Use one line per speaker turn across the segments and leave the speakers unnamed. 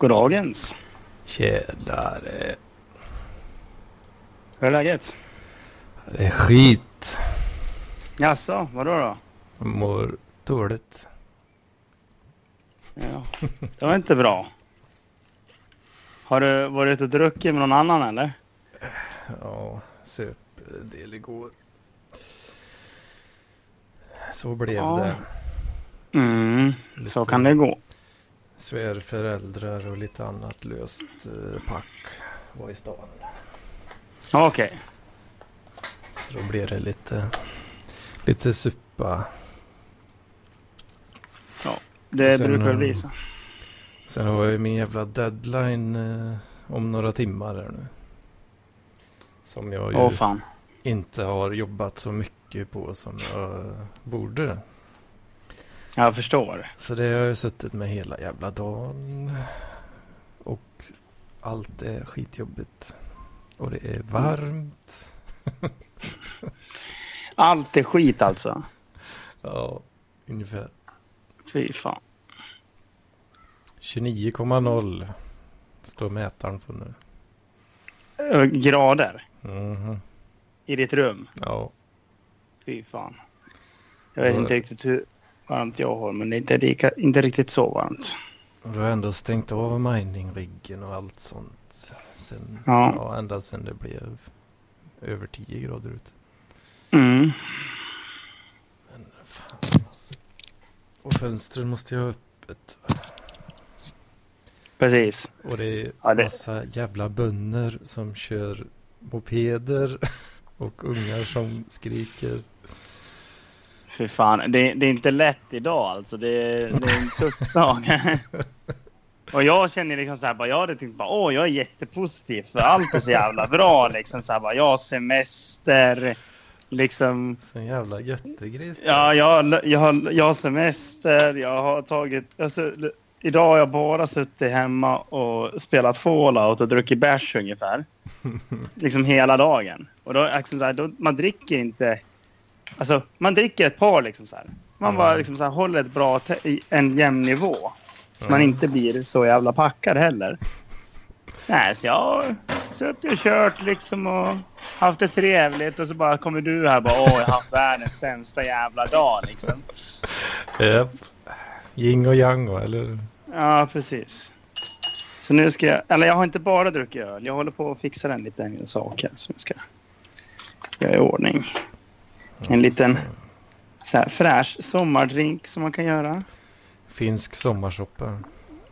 Goddagens.
Tjenare.
Hur är läget?
Det är skit.
Jaså, vadå då?
Jag mår dåligt.
Ja, det var inte bra. Har du varit ute och druckit med någon annan eller?
Ja, söp en del igår. Så blev
Ja.
det.
Mm, så kan det gå.
Svärföräldrar och lite annat löst eh, pack var i stan.
Okej.
Så då blev det lite, lite suppa.
Det
Sen,
brukar
eh,
bli så.
Sen har jag ju min jävla deadline eh, om några timmar här nu. Som jag ju
fan.
inte har jobbat så mycket på som jag borde.
Jag förstår.
Så det har jag suttit med hela jävla dagen. Och allt är skitjobbigt. Och det är varmt.
Allt är skit alltså.
Ja, ungefär.
Fy fan.
29,0 står mätaren på nu.
Grader
Mhm.
i ditt rum.
Ja,
Fy fan. Jag vet inte riktigt hur varmt jag har, men det är inte, lika, inte riktigt så varmt.
och du har ändå stängt av mining-riggen och allt sånt. Sen,
Ja.
ja. ända sen det blev över 10 grader ute.
Mm.
Men fan. Och fönstren måste jag ha öppet.
Precis.
Och det är
Ja, det-
massa jävla bönder som kör mopeder och ungar som skriker.
Fy fan. Det, det är inte lätt idag alltså. Det, det är en tuff dag. Och jag känner liksom så här, bara, jag hade tänkt bara, åh, jag är jättepositiv för allt är så jävla bra liksom. Så här, bara, jag har semester, liksom.
Så jävla jättegris.
Ja, jag, jag, har, jag har semester, jag har tagit... Alltså, idag har jag bara suttit hemma och spelat Fallout och druckit bärs ungefär. liksom hela dagen. Och då, liksom så här, då, man dricker inte... Alltså, man dricker ett par liksom så här. Man bara liksom så här, håller ett bra, en jämn nivå. Så man
Mm.
inte blir så jävla packad heller. Nej, så jag har suttit och kört liksom och haft det trevligt och så bara kommer du här och bara åh, jag har haft världens sämsta jävla dag liksom.
Japp. Yin och yang eller?
Ja, precis. Så nu ska jag, eller jag har inte bara druckit öl. Jag håller på att fixa en liten sak här som jag ska göra i ordning. En liten så här fräsch sommardrink som man kan göra.
Finsk sommarsoppa.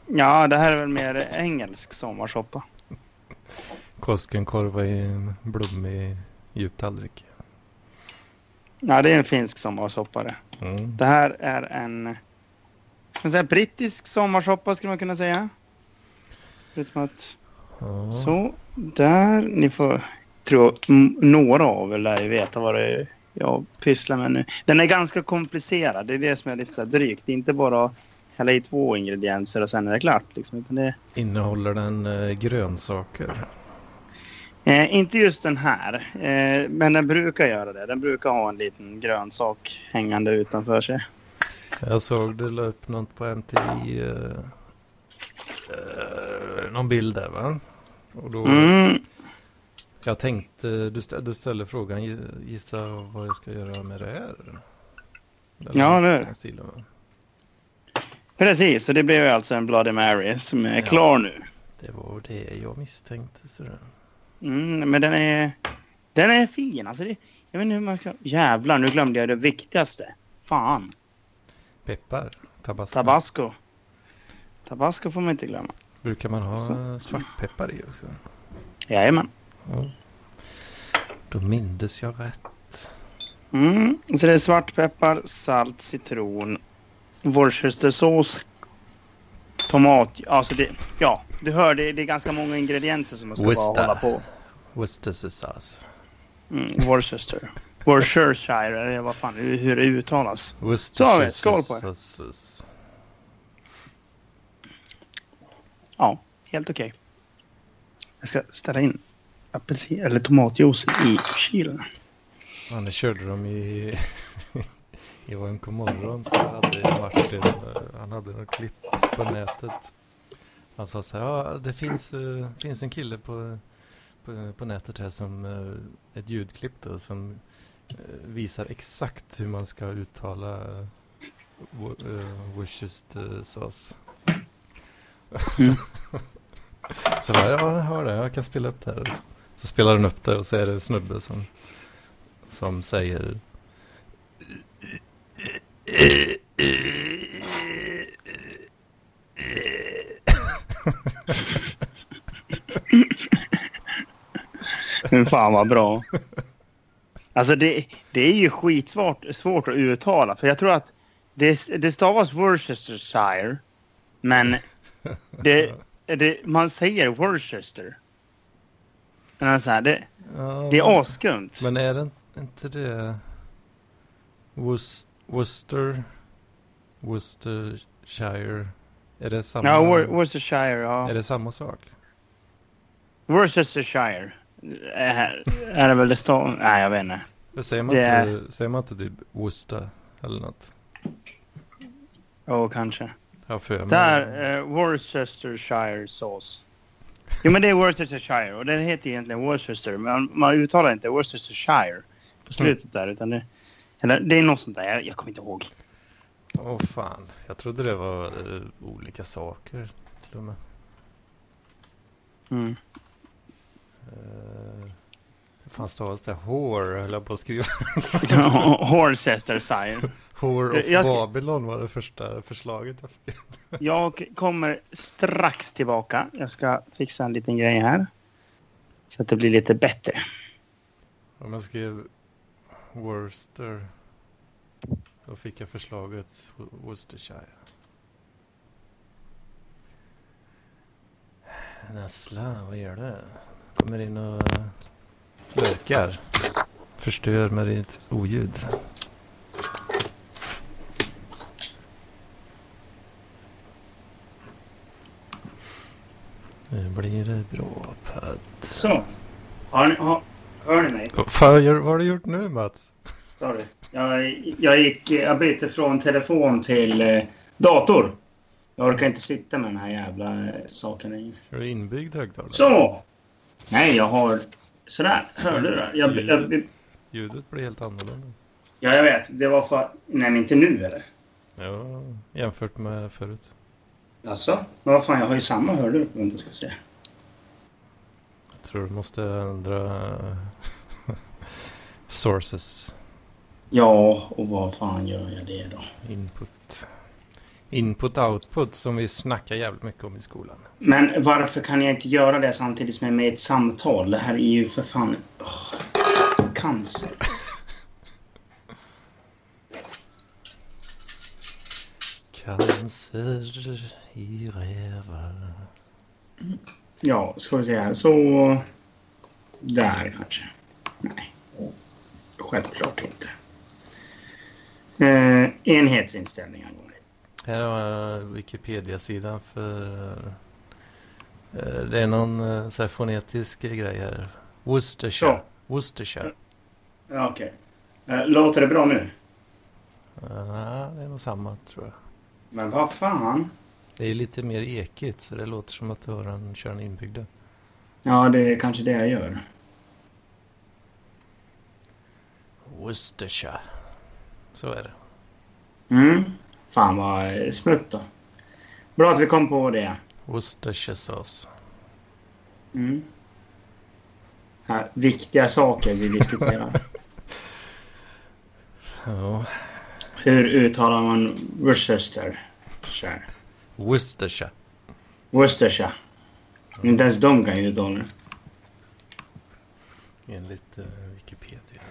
Ja, det här är väl mer engelsk sommarsoppa.
Koskenkorva i en blommig djup tallrik.
Ja, det är en finsk sommarsoppa det.
Mm.
Det här är en man säga, brittisk sommarsoppa skulle man kunna säga. Förutom att
Ja.
så där, ni får tror några av er lär ju veta vad det är jag pysslar med nu. Den är ganska komplicerad, det är det som är lite så drygt. Det är inte bara att hälla i två ingredienser och sen är det klart. Liksom, det,
Innehåller den eh, grönsaker?
eh, inte just den här, eh, men den brukar göra det. Den brukar ha en liten grönsak hängande utanför sig.
Jag såg du la upp något på MTV. Eh, eh, någon bild där va? Och då,
Mm,
Jag tänkte, du, stä, du ställer frågan, gi- gissa vad jag ska göra med det här? Eller
Ja, nu.
den
precis, så det blev ju alltså en Bloody Mary som är
Ja.
klar nu.
Det var det jag misstänkte. Sådär.
Mm, men den är, den är fin. Alltså det, jag vet inte hur man ska... Jävlar, nu glömde jag det viktigaste. Fan.
Peppar, tabasco.
Tabasco. Tabasco får man inte glömma.
Brukar man ha
Så.
svartpeppar i också?
Jajamän.
Ja. Då mindes jag rätt.
Mm, så det är svartpeppar, salt, citron, worcestersås, tomat. Alltså det, ja, du hör det, det är ganska många ingredienser som man ska
Worcester.
bara hålla på.
Worcestershire sauce.
Mm, Worcester. Worcestershire, eller vad fan, hur det uttalas. Så har vi, skål på er. Ja, helt okej. Jag ska ställa in apelsin eller tomatjuicen i kylen.
Ja, nu körde de i... I en morgon så hade Martin, eh, han hade något klipp på nätet. Han sa så här, ja det finns, uh, finns en kille på, på, på nätet här som, uh, ett ljudklipp då, som uh, visar exakt hur man ska uttala uh, Worcester sauce. Mm. så bara, ja jag hör det, jag kan spela upp det här. Så spelar den upp det och så är det en snubbe som, som säger
Men fan vad bra. Alltså det, det är ju skitsvårt svårt att uttala. För jag tror att det, det stavas Worcestershire. Men det, det, man säger Worcester. Men så här, det, ja, det är askumt.
Men är det inte det Worcester? Worcestershire? Är det samma?
Ja, Worcestershire, ja.
Är det samma sak?
Worcestershire. Är, är det väl det står? Nej, jag vet inte.
Men säger man, det inte, säger man inte typ Worcester eller något?
Ja, oh, kanske.
Ja, för
mig. Där, uh, Worcestershire sås. Jo, men det är Worcestershire och den heter egentligen Worcester. Men man uttalar inte Worcestershire på slutet mm. där. Utan det, eller, det är något sånt där. Jag, jag kommer inte ihåg.
Åh oh, fan. Jag trodde det var uh, olika saker till och med.
Mm.
Uh, hur fan stavas det? Whore höll jag på att skriva.
Horcestershire.
Whore of jag ska... Babylon var det första förslaget jag fick.
jag kommer strax tillbaka. Jag ska fixa en liten grej här. Så att det blir lite bättre.
Om jag skrev Worcester. Då fick jag förslaget Worcestershire. Nässla, vad gör du? Kommer in och lurkar. Förstör med ditt oljud. Nu blir det bra podd.
Så. Har ni, har, hör ni mig?
Vad fan vad har du gjort nu Mats?
Sorry. Jag, jag, gick, jag bytte från telefon till eh, dator. Jag orkar inte sitta med den här jävla eh, saken längre.
Har du inbyggd högtalare?
Så! Nej, jag har sådär hörlurar. Jag,
ljudet, jag, ljudet blir helt annorlunda.
Ja, jag vet. Det var för... Nej, men inte nu eller?
Ja, jämfört med förut.
Alltså, vad fan, jag har ju samma hörlurar på ska se.
Jag tror du måste ändra sources.
Ja, och vad fan gör jag det då?
Input. Input-output som vi snackar jävligt mycket om i skolan.
Men varför kan jag inte göra det samtidigt som jag är med i ett samtal? Det här är ju för fan... Oh, cancer.
Cancer i rävar.
Ja, ska vi se här. Så... Där kanske. Nej. Självklart inte. Eh, enhetsinställningar.
Här har Wikipedia-sidan för... Eh, det är någon eh, så här fonetisk grej här. Worcestershire. Så. Worcestershire.
Ja, Okej. Okay. Låter det bra nu?
Ja, det är nog samma tror jag.
Men vad fan?
Det är lite mer ekigt så det låter som att du har en, kör en inbyggda.
Ja, det är kanske det jag gör.
Worcestershire. Så är det.
Mm. Fan vad smutt då. Bra att vi kom på det.
Worcestershiresås.
Mm. Här, viktiga saker vi diskuterar.
ja.
Hur uttalar man Worcester?
Worcestershire.
Worcestershire. Inte ens de kan ju uttala det.
Enligt uh, Wikipedia.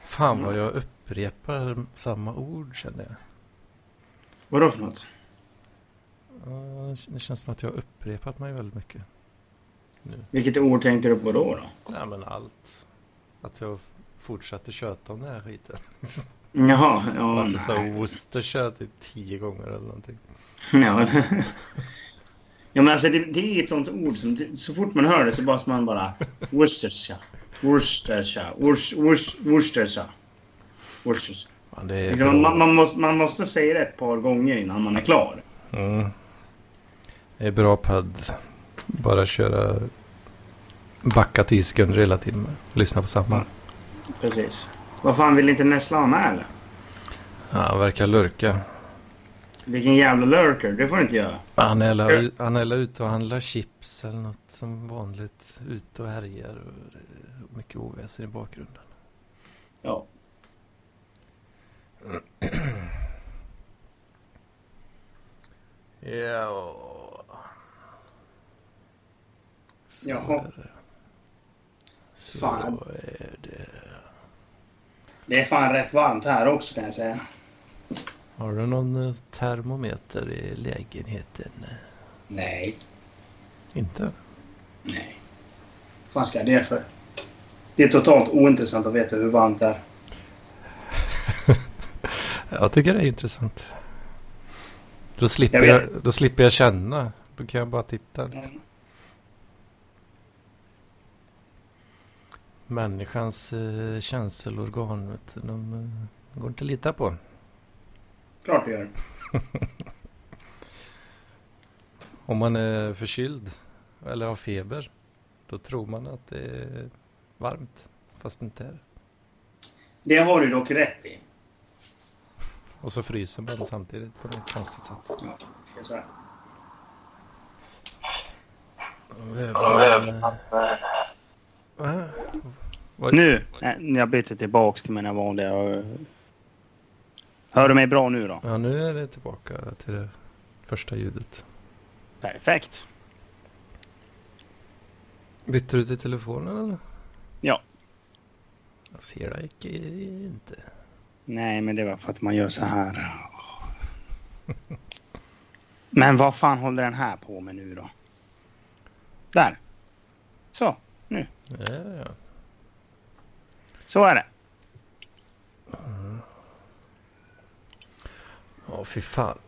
Fan vad jag upprepar samma ord känner jag.
Vadå för något?
det känns som att jag har upprepat mig väldigt mycket.
Nu. Vilket ord tänkte du på då? då?
Ja, men allt. Att jag fortsatte köta om den här skiten.
Ja.
Att jag sa Worcestershire typ tio gånger eller någonting.
Ja. Ja men alltså det, det är ett sånt ord som så fort man hör det så bara man bara Worcestershire, Worcestershire, Worcestershire, Worcestershire.
Man,
liksom, man, man, måste, man måste säga det ett par gånger innan man är klar.
Mm. är bra på att bara köra backa 10 sekunder hela tiden. Lyssna på samma.
Precis. Vad fan, vill inte Nessla ha med eller?
Ja, han verkar lurka.
Vilken jävla lurker, det får du inte göra.
Han är,
Ska-
han är ute och handlar chips eller något som vanligt. Ute och härjar. Och mycket oväsen i bakgrunden.
Ja.
Ja. Så
Jaha.
Så
Fan.
är det.
Det är fan rätt varmt här också kan jag säga.
Har du någon eh, termometer i lägenheten?
Nej.
Inte?
Nej. Vad fan ska jag det för? Det är totalt ointressant att veta hur varmt det är.
Jag tycker det är intressant. Då slipper
Jag
jag, då slipper jag känna. Då kan jag bara titta. Människans eh, känselorgan, vet du, de eh, går inte att lita på.
Klart det gör.
Om man är förkyld eller har feber, då tror man att det är varmt, fast det inte är det.
Har du dock rätt i.
Och så fryser man samtidigt på något konstigt sätt.
Ja, jag säga.
Va? Vad-
Nu, jag byter tillbaks till mina vanliga... Hör du mig bra nu då?
Ja, nu är det tillbaka till det första ljudet.
Perfekt.
Bytte du till telefonen eller?
Ja.
Jag ser dig inte.
Nej, men det var för att man gör så här. Men vad fan håller den här på med nu då? Där. Så,
Ja, ja.
Så är det.
Ja, fy fan.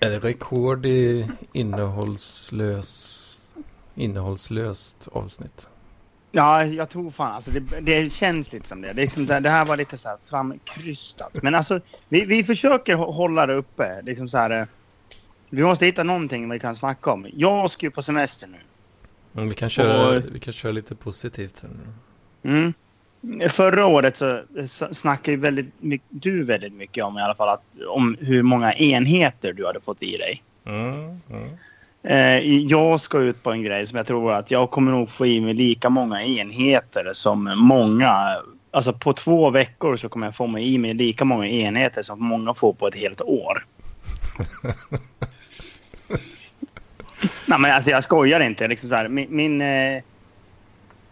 Är det rekord i innehållslös, innehållslöst avsnitt?
Ja, jag tror fan alltså det, det känns lite som det. Det, liksom, det, det här var lite så här framkrystat. Men alltså, vi, vi försöker hå- hålla det uppe. Liksom så här, eh, vi måste hitta någonting vi kan snacka om. Jag ska ju på semester nu.
Mm, vi, kan köra,
Och-
vi kan köra lite positivt här nu.
Mm. Förra året så snackade väldigt mycket, du väldigt mycket om i alla fall att, om hur många enheter du hade fått i dig.
Mm, mm.
Eh, jag ska ut på en grej som jag tror att jag kommer nog få i mig lika många enheter som många. Alltså på två veckor så kommer jag få mig i mig lika många enheter som många får på ett helt år. Nej men alltså jag skojar inte. Liksom så här, min min, eh,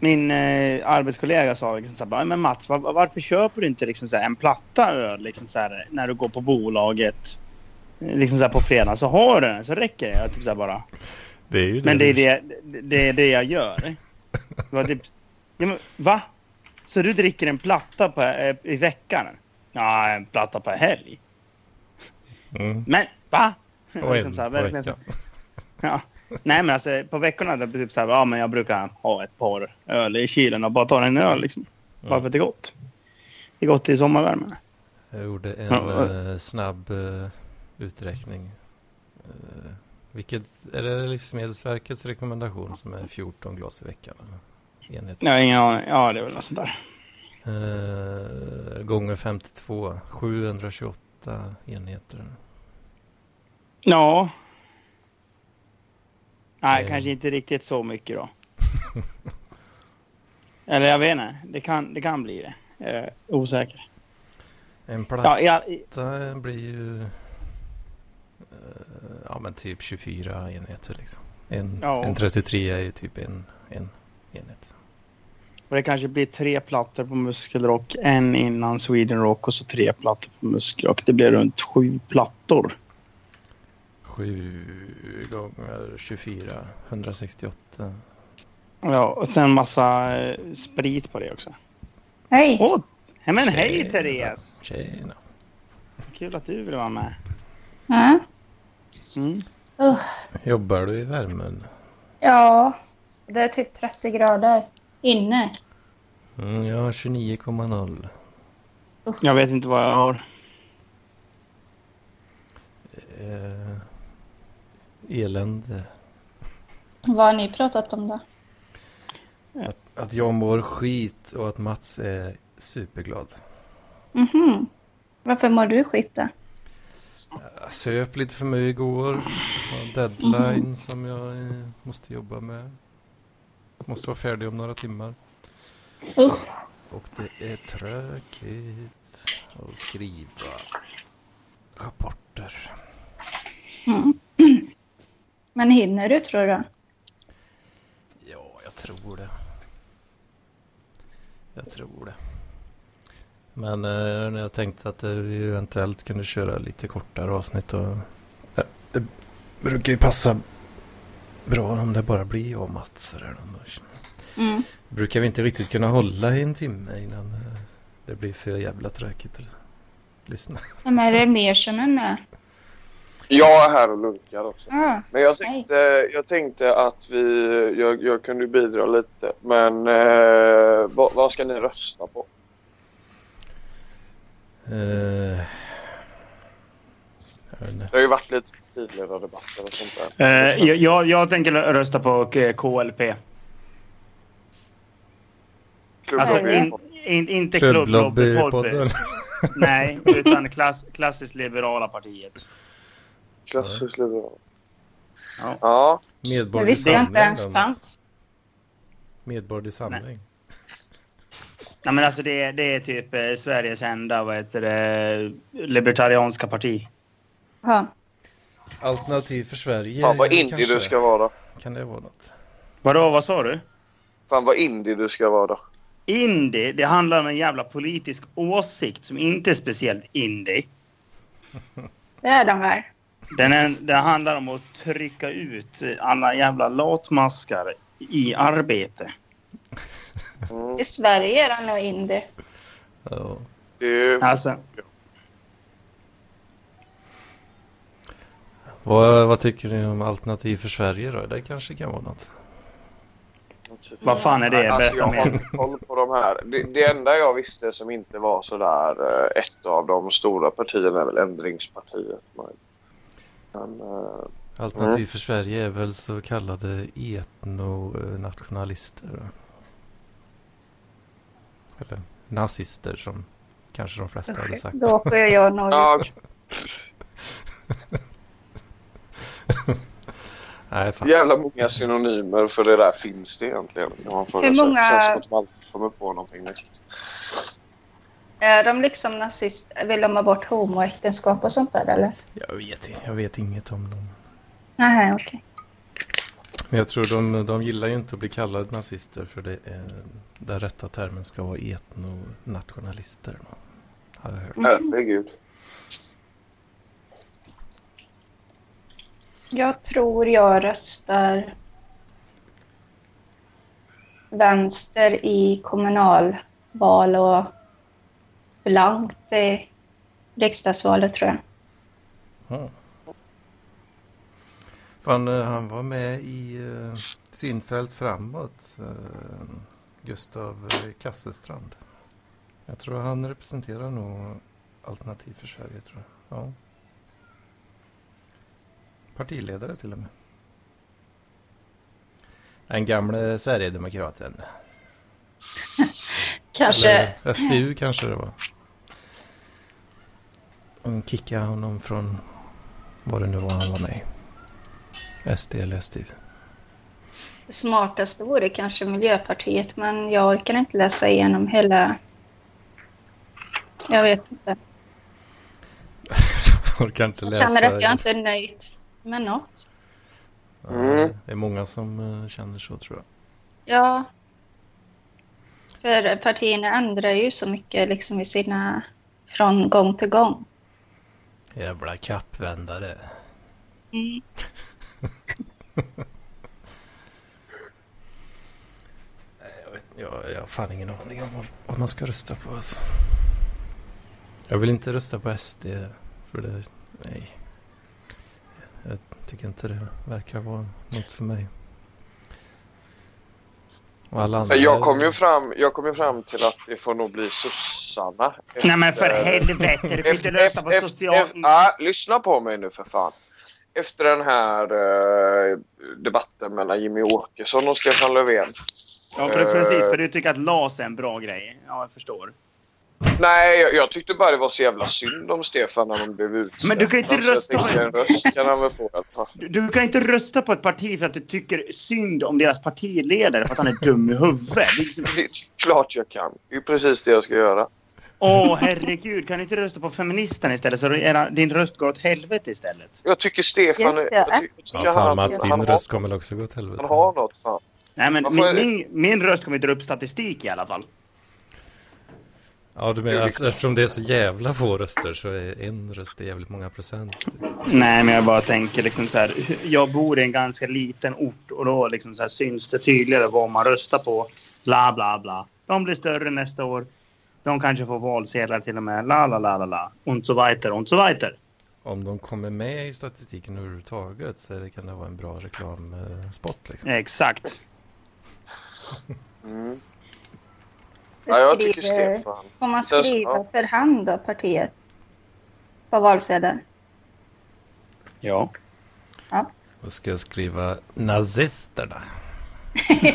min eh, arbetskollega sa liksom så här, men Mats var, varför köper du inte liksom så här, en platta öl liksom så här, när du går på bolaget? Eh, Liksom så här på fredag så har du den så räcker det. Jag typ så här bara.
Det är ju
Men det är det, det, är det jag gör. Det var typ, ja, men, va? Så du dricker en platta på, eh, i veckan? Ja, en platta per helg.
Mm.
Men va?
Och
Liksom
en
så här,
på
verkligen så-
veckan.
Ja. Nej men alltså på veckorna det är typ så här, ja men jag brukar ha ett par öl i kylen och bara ta en öl liksom. Bara
Mm.
för att det är gott. Det är gott i sommarvärmen.
Jag gjorde en
Ja,
eh, snabb eh, uträkning. Eh, vilket är det Livsmedelsverkets rekommendation som är 14 glas i veckan? Enhet.
Jag ingen aning. Ja det är väl något sånt där.
Eh, gånger 52, 728 enheter.
Ja. Nej,
Eh.
kanske inte riktigt så mycket då. Eller jag vet inte. Det kan, det kan bli det. Jag är osäker.
En platta
Ja, ja, i-
blir ju eh, ja, men typ 24 enheter liksom. En,
Ja.
en 33 är ju typ en, en enhet.
och det kanske blir tre plattor på muskelrock. En innan Sweden Rock och så tre plattor på muskelrock. Det blir runt sju plattor.
7 gånger 24, 168.
Ja, och sen massa eh, sprit på det också.
Hej!
Åh, men hej. Therese!
Tjena.
Kul att du vill vara med.
Ja.
Mm.
Uh,
Jobbar du i värmen?
ja, det är typ 30 grader inne.
Mm, jag har 29,0.
Jag vet inte vad jag har.
Eh, elände.
Vad har ni pratat om då?
Att, att jag mår skit och att Mats är superglad.
Mhm. Varför mår du skit då?
Jag söp lite för mig igår. Har deadline som jag eh, måste jobba med. Måste vara färdig om några timmar.
Usch.
Och det är tråkigt att skriva rapporter.
Mm. Men hinner du tror du?
Ja, jag tror det. Jag tror det. Men eh, när jag tänkte att eh, vi eventuellt kunde köra lite kortare avsnitt och ja, det brukar ju passa bra om det bara blir jag och Mats.
Mm.
Brukar vi inte riktigt kunna hålla i en timme innan eh, det blir för jävla tråkigt att lyssna.
Men är det mer som är med?
Jag är här och lunkar också.
Ah,
Men jag tänkte, jag tänkte att vi, jag, jag kunde bidra lite. Men eh, vad, vad ska ni rösta på?
Eh.
Det har ju varit lite partiledardebatter och sånt där.
Eh, jag- jag, tänker rösta på KLP. Alltså in, in, inte
Klubblobbypodden.
klubblobbypodden. Nej, utan klass, klassiskt liberala partiet.
Klassiskt liberal.
Ja.
Ja.
det
Medborgerlig
visste jag inte ens fanns.
Medborgerlig samling.
Nej, men alltså det, är- det är typ eh, Sveriges enda vad heter det, libertarianska parti.
Ja.
Alternativ för Sverige.
Fan vad
ja,
indie
kanske.
du ska vara.
Kan det vara något?
Vadå, vad sa du?
Fan vad indie du ska vara.
Indie, det handlar om en jävla politisk åsikt som inte är speciellt indie.
Det är de väl?
Den, är, det handlar om att trycka ut alla jävla latmaskar i arbete.
Mm.
I Sverige är de nog indie.
Ja.
Ju...
Alltså,
Vad, vad tycker ni om alternativ för Sverige då? Det kanske kan vara något.
vad fan är det?
Alltså, jag har koll på de här. Det, det enda jag visste som inte var sådär eh, ett av de stora partierna är väl Ändringspartiet. Men, eh,
Alternativ
Mm.
för Sverige är väl så kallade etnonationalister. Eller nazister som kanske de flesta hade sagt.
Då får jag nog...
ja,
Nej, fan.
jävla många synonymer för det där finns det egentligen. man får
Hur
det
många-
känns som att de alltid kommer på någonting nytt.
Är de liksom nazist? Vill de ha bort homoäktenskap och sånt där eller?
Jag vet, jag vet inget om dem.
Nej, okej.
Men jag tror de, de gillar ju inte att bli kallade nazister för det är, den rätta termen ska vara etnonationalister. Har jag hört.
Herregud.
Jag tror jag röstar vänster i kommunalval och blankt i riksdagsvalet tror jag.
Ja. Fan, eh, han var med i uh, Synfält framåt, eh, Gustav Kasselstrand. Jag tror han representerar nog Alternativ för Sverige, tror jag. Ja. Partiledare till och med. Den gamle Sverigedemokraten.
Kanske.
Eller SDU kanske det var. Och kickade honom från vad det nu var han var med i. SD eller SDU.
Det smartaste vore kanske Miljöpartiet, men jag orkar inte läsa igenom hela... Jag vet inte.
Orkar inte
Jag
läsa.
känner att jag inte är nöjd med något.
Mm.
Det är många som eh, känner så tror jag.
Ja. För partierna ändrar ju så mycket liksom i sina... Från gång till gång.
Jävla kappvändare.
Mm.
Jag, vet, jag, jag har fan ingen aning om vad, man ska rösta på. Alltså. Jag vill inte rösta på SD. För det, nej. Jag tycker inte det verkar vara något för mig. Och alla andra.
Jag kom ju fram, jag kom ju fram till att det får nog bli sossarna.
Nej men för
efter-
helvete, du kan inte
Efter,
rösta på
efter,
social...
efter, ah, lyssna på mig nu för fan. efter den här eh, debatten mellan Jimmy Åkesson och Stefan Löfven.
Ja, för, precis. För du tycker att LAS är en bra grej. Ja, jag förstår.
Nej, jag, jag tyckte bara det var så jävla synd om Stefan när han blev utsläppt.
Men du kan inte
Så jag
rösta på
tänkte, en röst kan han väl få. i alla fall.
Du, du kan inte rösta på ett parti för att du tycker synd om deras partiledare för att han är dum i huvudet. Liksom-
Det är klart jag kan. Det är precis det jag ska göra.
Åh, herregud. Kan du inte rösta på feministerna istället så era, din röst går åt helvete istället?
Jag tycker Stefan...
Det.
Jag, jag tycker
Ja, fan Mats, din röst kommer också gå åt helvete.
han har något fan.
Nej, men min, min, min röst kommer dra upp statistik i alla fall.
Ja, du menar eftersom det är så jävla få röster så är en röst jävligt många procent.
Nej, men jag bara tänker liksom så här. Jag bor i en ganska liten ort och då liksom så här syns det tydligare vad man röstar på. Bla, bla, bla. De blir större nästa år. De kanske får valsedlar till och med. La, la, la, la, la. Und so weiter, und so weiter.
Om de kommer med i statistiken överhuvudtaget så det kan det vara en bra reklamspot liksom.
Exakt.
Mm. Ja, jag tycker
skriver,
Stefan.
får man skriva
ja.
för hand då, partiet? På valsedeln?
Ja.
Då ska jag skriva nazisterna.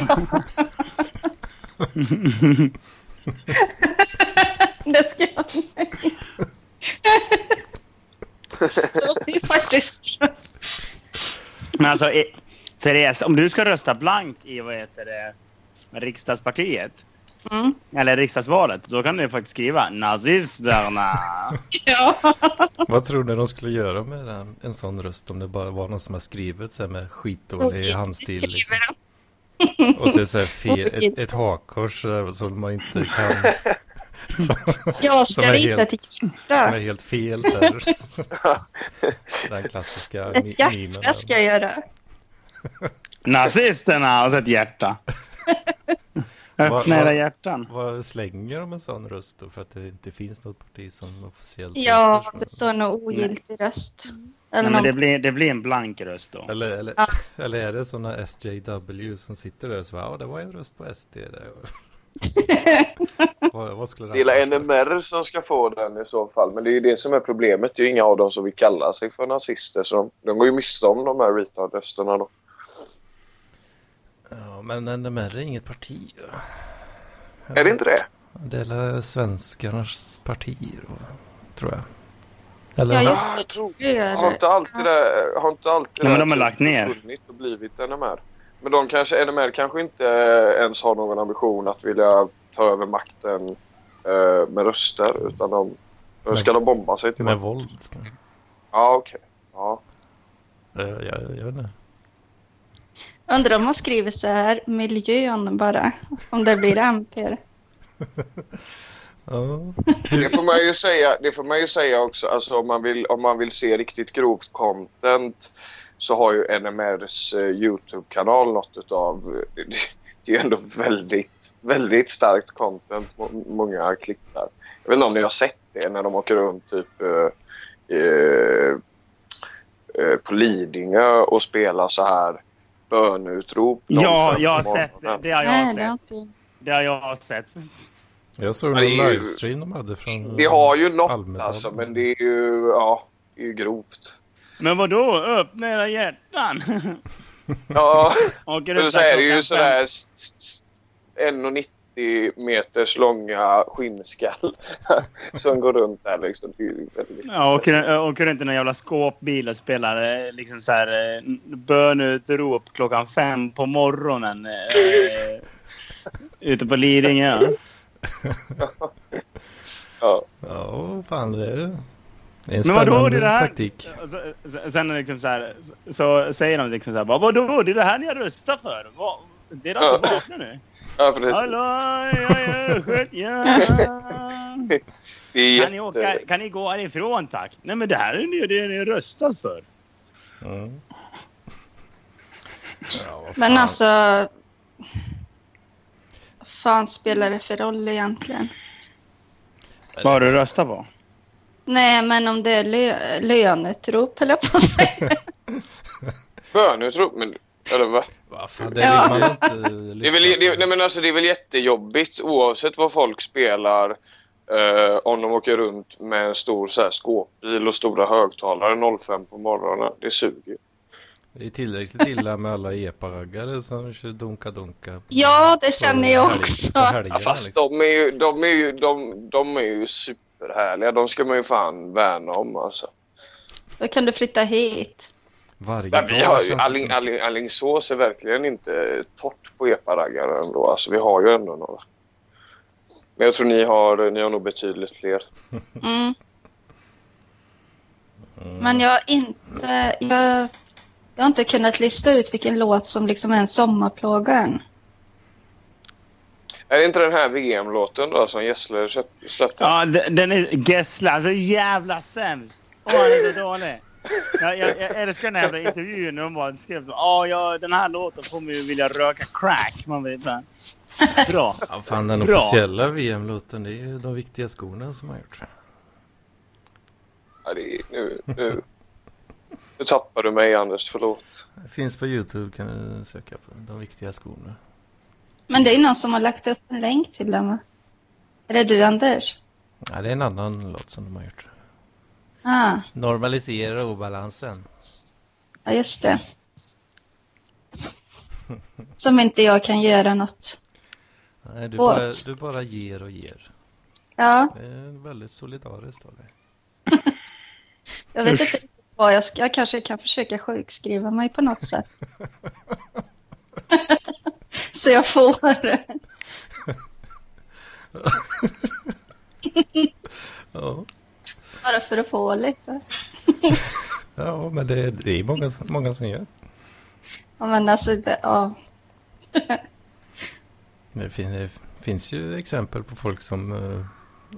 Det ska jag Det faktiskt...
Men alltså, Therese, om du ska rösta blankt i vad heter det, riksdagspartiet,
Mm.
eller riksdagsvalet, då kan du faktiskt skriva nazisterna.
Ja.
Vad tror ni de skulle göra med den, en sån röst om det bara var någon som har skrivit så här med skitdålig handstil? Liksom. Och så är det så här fel, ett, ett hakkors som man inte kan... Som,
Jag
Som
ska
är
rita
helt-
till
som är helt fel så här. Den klassiska mi-
Ett
mimen.
hjärta ska jag göra.
Nazisterna och så ett hjärta. Öppna era
vad-
hjärtan.
Vad slänger de en sån röst då? För att det inte finns något parti som officiellt
Ja,
heter
det står nog ogiltig röst.
Nej,
Eller
men
något.
det, blir, det blir en blank röst då.
Eller, eller,
Ja.
eller är det sådana SJW som sitter där och så ja det var en röst på SD där. vad, vad skulle
Det är
vara?
NMR som ska få den i så fall. Men det är ju det som är problemet. Det är ju inga av dem som vill kalla sig för nazister. Så de, de går ju miste om de här retard-rösterna då.
Ja, men NMR är inget parti.
Är det inte det?
Det är svenskarnas parti då, tror jag. Eller?
Ja, just
jag tror
det.
Har inte alltid det, har inte alltid
Ja, men
det
de har
typ
lagt ner.
och blivit NMR. Men de kanske, NMR kanske inte ens har någon ambition att vilja ta över makten eh, med röster. Utan de, de ska de bomba sig till
Med
makten.
våld?
Ja, okej. Ja.
Eh, Jag, jag vet inte.
Undrar om man skriver så här, miljön bara. Om det blir MP.
Ja.
Det får man ju säga, det får man ju säga också. Alltså om man vill, om man vill se riktigt grovt content så har ju NMRs eh, Youtube-kanal något utav... Det, det är ju ändå väldigt, väldigt starkt content. må- Många klipp där. Jag vet inte om ni har sett det när de åker runt typ eh, eh, eh, på Lidingö och spelar så här bönutrop.
Ja,
05
jag har sett det. Det har jag
Nej, det har
sett. Det har jag sett.
Jag såg en livestream de hade från...
Det har ju något
Almedalen.
alltså, men det är ju, ja, det är ju grovt.
Men vad då? Öppna era hjärtan.
Ja,
ut
så är det ju sådär s- s- 1,90 meters långa skinnskall som går runt där liksom.
Ja, åker, åker runt i någon jävla skåpbil och spelar eh, liksom så här eh, bönutrop klockan fem på morgonen. Eh, ute på Lidingö.
Ja.
Ja, fan det är en
Men vadå, det är det här-
taktik.
Och så, så- sen liksom så, här, så, så säger de liksom så här. "Vad- Vadå? Det är det här ni har röstat för? Det är de som vaknar nu.
Ja, precis.
Hallå, ja, ja, skjut, ja.
Det är
Kan ni, åka,
jätte...
kan ni gå härifrån tack? Nej men det här är ju det ni röstat för.
Mm. Ja,
Men alltså... Vad fan spelar det för roll egentligen?
Vad har du röstat på?
Nej, men om det är lö löneutrop, höll jag på att säga.
Bönutrop, men... Eller va?
Fan, det
Ja.
vill man ju inte
Det är, väl, det, nej, men alltså, det är väl jättejobbigt oavsett vad folk spelar eh, om de åker runt med en stor så här, skåpbil och stora högtalare 05 på morgonen. Det suger.
Det är tillräckligt illa med alla epa-raggare som kör dunka-dunka.
Ja, det känner jag
helg-
också.
På helgerna,
Ja, fast
liksom.
de är ju, de är ju, de, de är ju superhärliga. De ska man ju fan värna om alltså.
Då kan du flytta hit.
Varje
Men vi har ju, Alling, Alling, Allingsås är verkligen inte torrt på epa-raggare ändå. Alltså, vi har ju ändå några. Men jag tror ni har, ni har nog betydligt fler.
Mm.
Mm.
Men jag har inte... Jag, jag har inte kunnat lista ut vilken låt som liksom är en sommarplåga än.
Är det inte den här VM-låten då som Gessle släppte?
Ja, den den är Gessle. Alltså jävla sämst. Åh, han är så dålig. Jag, jag, jag älskar den här jävla intervjun när de bara skrev ja, ja, den här låten får mig ju vilja röka crack. Man vet inte. Bra.
Ja, fan, den
Bra.
officiella VM-låten, det är ju de viktiga skorna som har gjort.
Ja, det är, nu, nu, nu tappar du mig Anders, förlåt.
Det finns på YouTube, kan du söka på de viktiga skorna.
Men det är någon som har lagt upp en länk till den va? Är det du Anders?
Ja, det är en annan låt som de har gjort.
Ah,
Normalisera obalansen.
ja just det. Som inte jag kan göra något.
Nej, du,
Åt.
bara, du bara ger och ger.
Ja,
Det är väldigt solidariskt av dig.
jag vet
Usch.
inte vad jag ska... Jag kanske kan försöka sjukskriva mig på något sätt. Så jag får...
Ja,
Bara för att få lite.
ja men det, det är många, många som gör.
Ja, Men alltså, det, ja.
Det fin- det finns ju exempel på folk som... eh,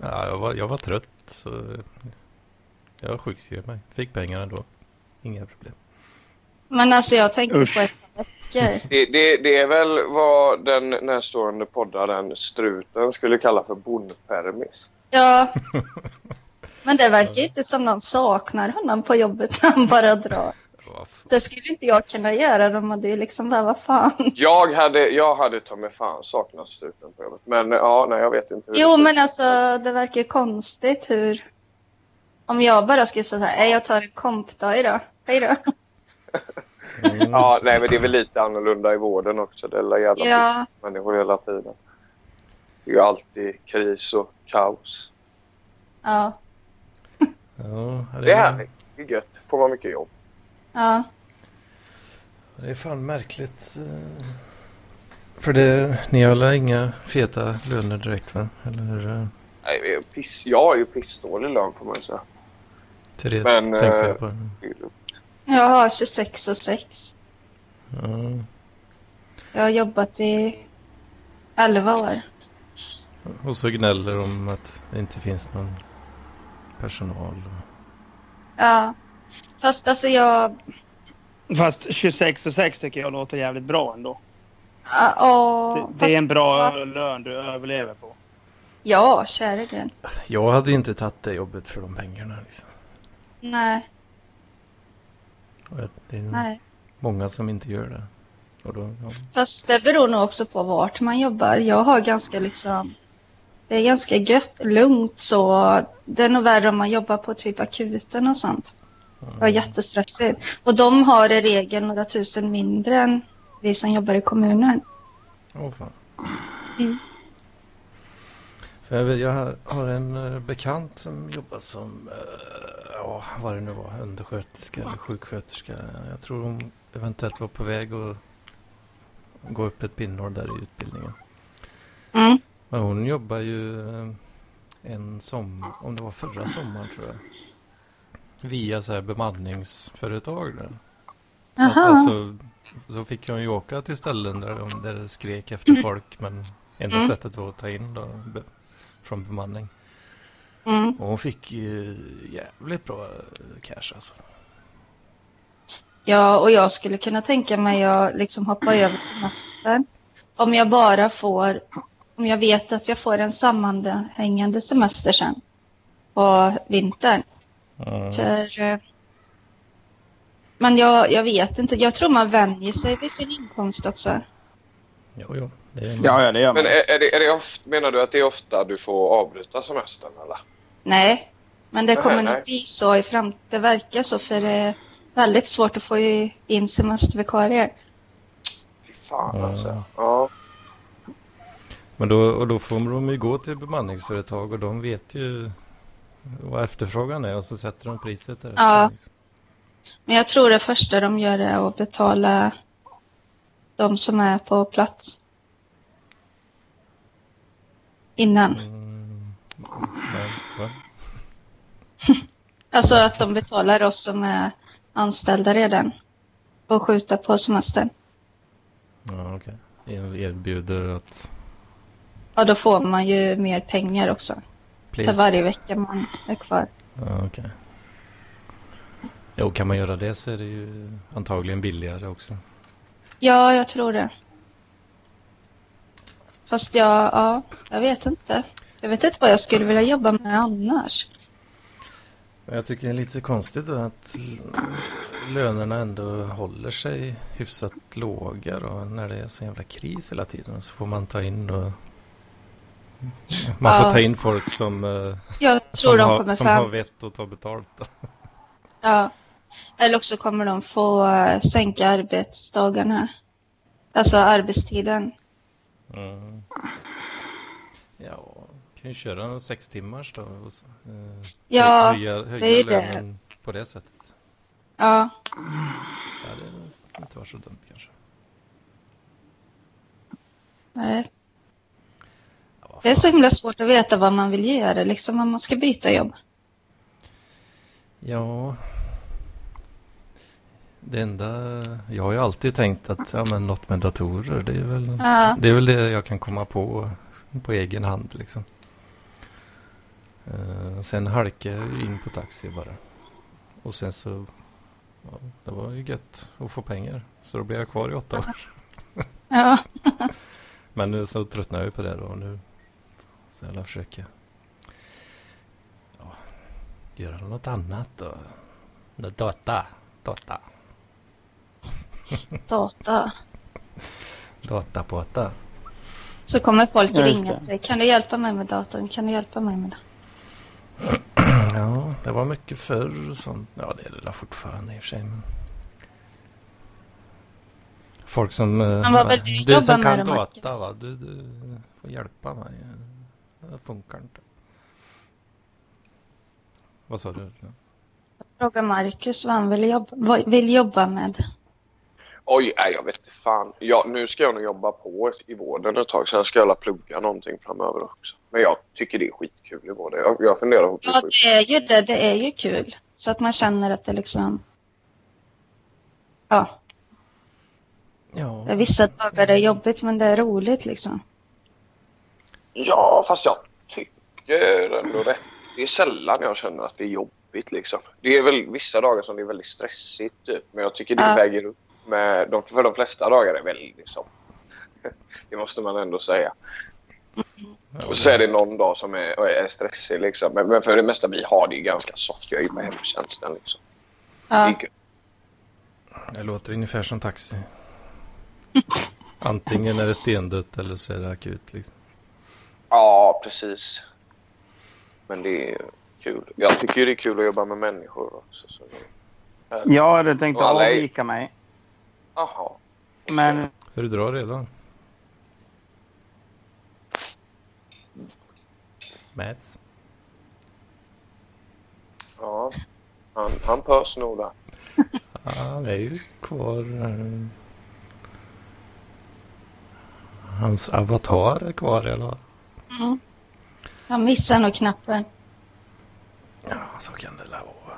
Ja, jag, var, jag var trött så jag sjukskrev mig. Fick pengar ändå. Inga problem.
Men alltså jag tänkte
Usch.
på ett.
Det, det, det är väl vad den närstående poddaren Struten skulle kalla för bondpermis.
Ja. Men det verkar inte som någon saknar honom på jobbet när han bara drar. Det skulle inte jag kunna göra. De hade ju liksom bara, vad fan.
Jag hade, jag hade ta mig fan saknat Struten på jobbet. Men ja, nej jag vet inte.
Jo men alltså det verkar konstigt hur... Om jag bara skulle säga så här, "Nej, jag tar en kompdag idag. Hej då.
Mm.
Ja, nej men det är väl lite annorlunda i vården också. Det är alla jävla
ja.
människor hela tiden. Det är ju alltid kris och kaos.
Ja,
Ja,
Det är härligt. Det är gött. Får man mycket jobb.
ja.
Det är fan märkligt. eh, För det, ni har väl inga feta löner direkt va? Eller eh,
Nej, är piss, jag har ju pissdålig lön får man ju säga.
Therese
Men,
tänkte
eh,
jag på.
Det är lugnt.
Jag har 26 och 6.
Ja,
Jag har jobbat i 11 år.
och så gnäller de att det inte finns någon personal.
Ja. Fast alltså jag...
Fast 26 och 6 tycker jag låter jävligt bra ändå.
Ja, åh,
Det,
fast-
det är en bra lön du överlever på.
Ja, kära Gud.
Jag hade inte tagit det jobbet för de pengarna. Liksom.
Nej,
Och Det är nog
nej.
många som inte gör det. Och då, ja.
Fast det beror nog också på vart man jobbar. Jag har ganska liksom... Det är ganska gött, lugnt så. Det är nog värre om man jobbar på typ akuten och sånt. Jag är jättestressig. Och de har i regel några tusen mindre än vi som jobbar i kommunen.
Åh fan.
Mm.
För jag, har en eh, bekant som jobbar som, eh, ja vad det nu var, undersköterska eller sjuksköterska. Jag tror hon eventuellt var på väg att gå upp ett pinnhål där i utbildningen.
Mm.
Men hon jobbar ju eh, en som, om det var förra sommaren tror jag. Via så här bemanningsföretag där. Så, att, alltså, så fick hon ju åka till ställen där, de, där det skrek efter folk. Men enda
Mm.
sättet var att ta in då, be, från bemanning.
Mm.
Och hon fick ju jävligt bra eh, cash alltså.
Ja, och jag skulle kunna tänka mig att liksom hoppa över semestern. Om jag bara får, om jag vet att jag får en sammanhängande semester sen på vintern.
Mm.
För, eh, men jag, jag vet inte, jag tror man vänjer sig vid sin inkomst också.
Jo, jo. Det är
Ja, ja, det gör man.
Men är, är det, är det ofta, menar du att det är ofta du får avbryta semestern eller?
Nej, men det
Nej,
kommer
nej.
nog bli så i fram. Det verkar så för det är väldigt svårt att få in semestervikarier.
Fy fan
Ja.
alltså. Ja.
Men då, och då får de ju gå till bemanningsföretag och de vet ju vad efterfrågan är och så sätter de priset där.
Ja. Men jag tror det första de gör är att betala de som är på plats. Innan.
Mm, va?
Alltså att de betalar oss som är anställda redan. Och skjuta på semestern.
Ja, okej. Er- Erbjuder att...
Ja, då får man ju mer pengar också. För
Please.
varje vecka man är kvar.
Ja, okej. Jo, kan man göra det så är det ju antagligen billigare också.
Ja, jag tror det. Fast jag, ja, jag vet inte. Jag vet inte vad jag skulle vilja jobba med annars.
Jag tycker det är lite konstigt då att lönerna ändå håller sig hyfsat låga då när det är så jävla kris hela tiden. Så får man ta in och... Man får
Ja.
ta in folk som, eh, som, har, som har vett att ta betalt.
Ja. Eller också kommer de få eh, sänka arbetsdagarna. Alltså arbetstiden.
Mm. Ja, kan ju köra en sex timmars då. Och så, eh,
Ja,
höja,
det är
höja
det.
på det sättet.
ja.
Ja, det kan inte vara så dumt kanske.
Nej. Det är så himla svårt att veta vad man vill göra, liksom om man ska byta jobb.
Ja. Det enda, jag har ju alltid tänkt att ja, men något med datorer, det är väl
Ja,
det, är väl det jag kan komma på på egen hand liksom. Eh, sen halkade jag in på taxi bara. Och sen så, ja, det var ju gött att få pengar. Så då blev jag kvar i åtta år.
ja.
Men nu så tröttnar jag ju på det då nu så jag försöka ja, göra något annat då. Data, data,
data.
data på data.
Så kommer folk
Ja, just
ringa
det.
till dig. Kan du hjälpa mig med datorn? Kan du hjälpa mig med det?
Ja, det var mycket förr och sånt. Ja, det är det där fortfarande i och för sig. Men... Folk som... eh,
Men vad vill du
du
jobba
som
med
kan
då,
data
Marcus?
va? Du, du får hjälpa mig. Det funkar inte. Vad sa du?
Fråga Marcus vad han vill jobba, vad vill jobba med.
Oj, nej, jag vet inte fan. Ja, nu ska jag nog jobba på i vården ett tag. Sen ska jag plugga någonting framöver också. Men jag tycker det är skitkul i vården. Jag, jag funderar på
Ja, det är ju det. Det är ju kul. Så att man känner att det liksom... Ja,
Ja,
det är vissa dagar det är jobbigt men det är roligt liksom.
Ja, fast jag tycker ändå rätt. Det är sällan jag känner att det är jobbigt liksom. Det är väl vissa dagar som det är väldigt stressigt typ. Men jag tycker det
Ja.
väger upp med... De, för de flesta dagar är väldigt så. Det måste man ändå säga.
ja,
Och så är det någon dag som är, är stressig liksom. Men, men för det mesta vi har det ju ganska soft. Jag är ju på hemtjänsten liksom. Det är
Ja,
gött.
det låter ungefär som taxi. Antingen är det stendött eller så är det akut. Liksom.
Ja, precis. Men det är kul. Jag tycker det är kul att jobba med människor också. Så det.
Jag hade tänkt
alla
avvika mig.
Jaha.
Men
Så du drar redan? Mats?
Ja. Han, han pös nog där.
Ja, han är ju kvar. eh. Hans avatar är kvar i alla fall.
Jag missar nog knappen.
Ja, så kan det la vara.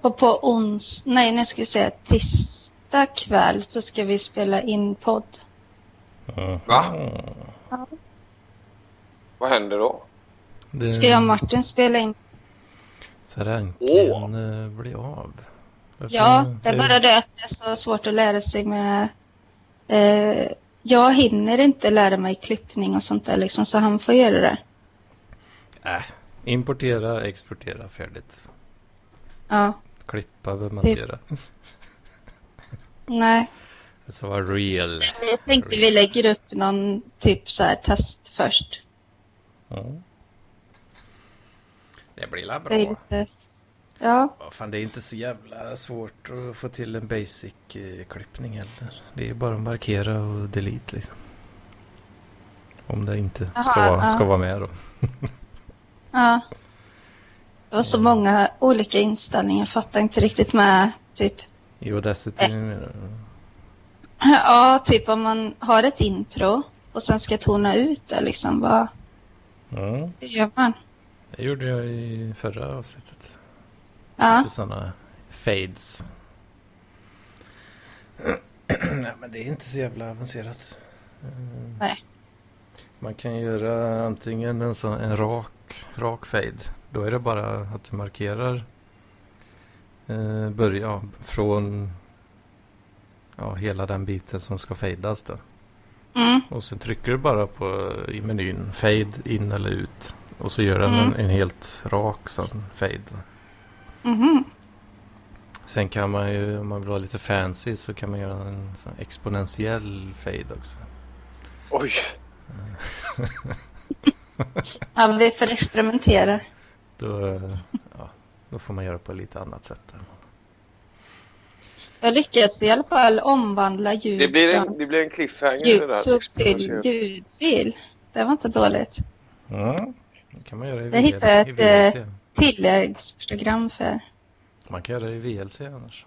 Och på ons... Nej, nu ska vi se. Tisdag kväll så ska vi spela in podd.
Mm.
Va? Vad händer då?
Det,
Ska jag och Martin spela in?
Så det äntligen eh, bli av. Varför-
Ja, det är bara det att det är så svårt att lära sig med... Eh, jag hinner inte lära mig klippning och sånt där liksom, så han får göra det.
Äh, importera, exportera, färdigt.
Ja,
Klippa, montera.
nej.
Det ska vara real.
Jag tänkte vi lägger upp någon typ så här test först.
Ja. Det blir la
Det
bra.
lite... Ja,
fan, det är inte så jävla svårt att få till en basic-klippning heller. Det är bara att markera och delete liksom. Om det inte ska,
Aha,
vara,
ja.
ska vara med då.
ja. Det var så många olika inställningar. Jag fattar inte riktigt med typ
I Audacity. du?
Ja, typ om man har ett intro och sen ska tona ut det liksom. Vad
Ja,
gör man?
det gjorde jag i förra avsnittet.
Ja,
Lite sådana fades. Nej, men det är inte så jävla avancerat. Eh,
Nej.
Man kan göra antingen en, sån, en rak, rak fade. Då är det bara att du markerar eh, börja, ja, från ja, hela den biten som ska fadas då.
mm,
Och sen trycker du bara på i menyn fade in eller ut. Och så gör den en,
Mm.
en helt rak sån fade.
Mhm.
Sen kan man ju, om man vill vara lite fancy, så kan man göra en sån exponentiell fade också.
Oj.
ja vi får experimentera.
Då, ja, då får man göra på lite annat sätt.
Jag lyckades i alla fall omvandla ljud
Det blir en, det blir en cliffhanger i det där.
Youtube till ljudfil. Det var inte dåligt.
Ja, det kan man göra i,
Det
VL,
hittade jag
i
ett,
VLC.
Tilläggsprogram för.
Man kan göra det i VLC annars.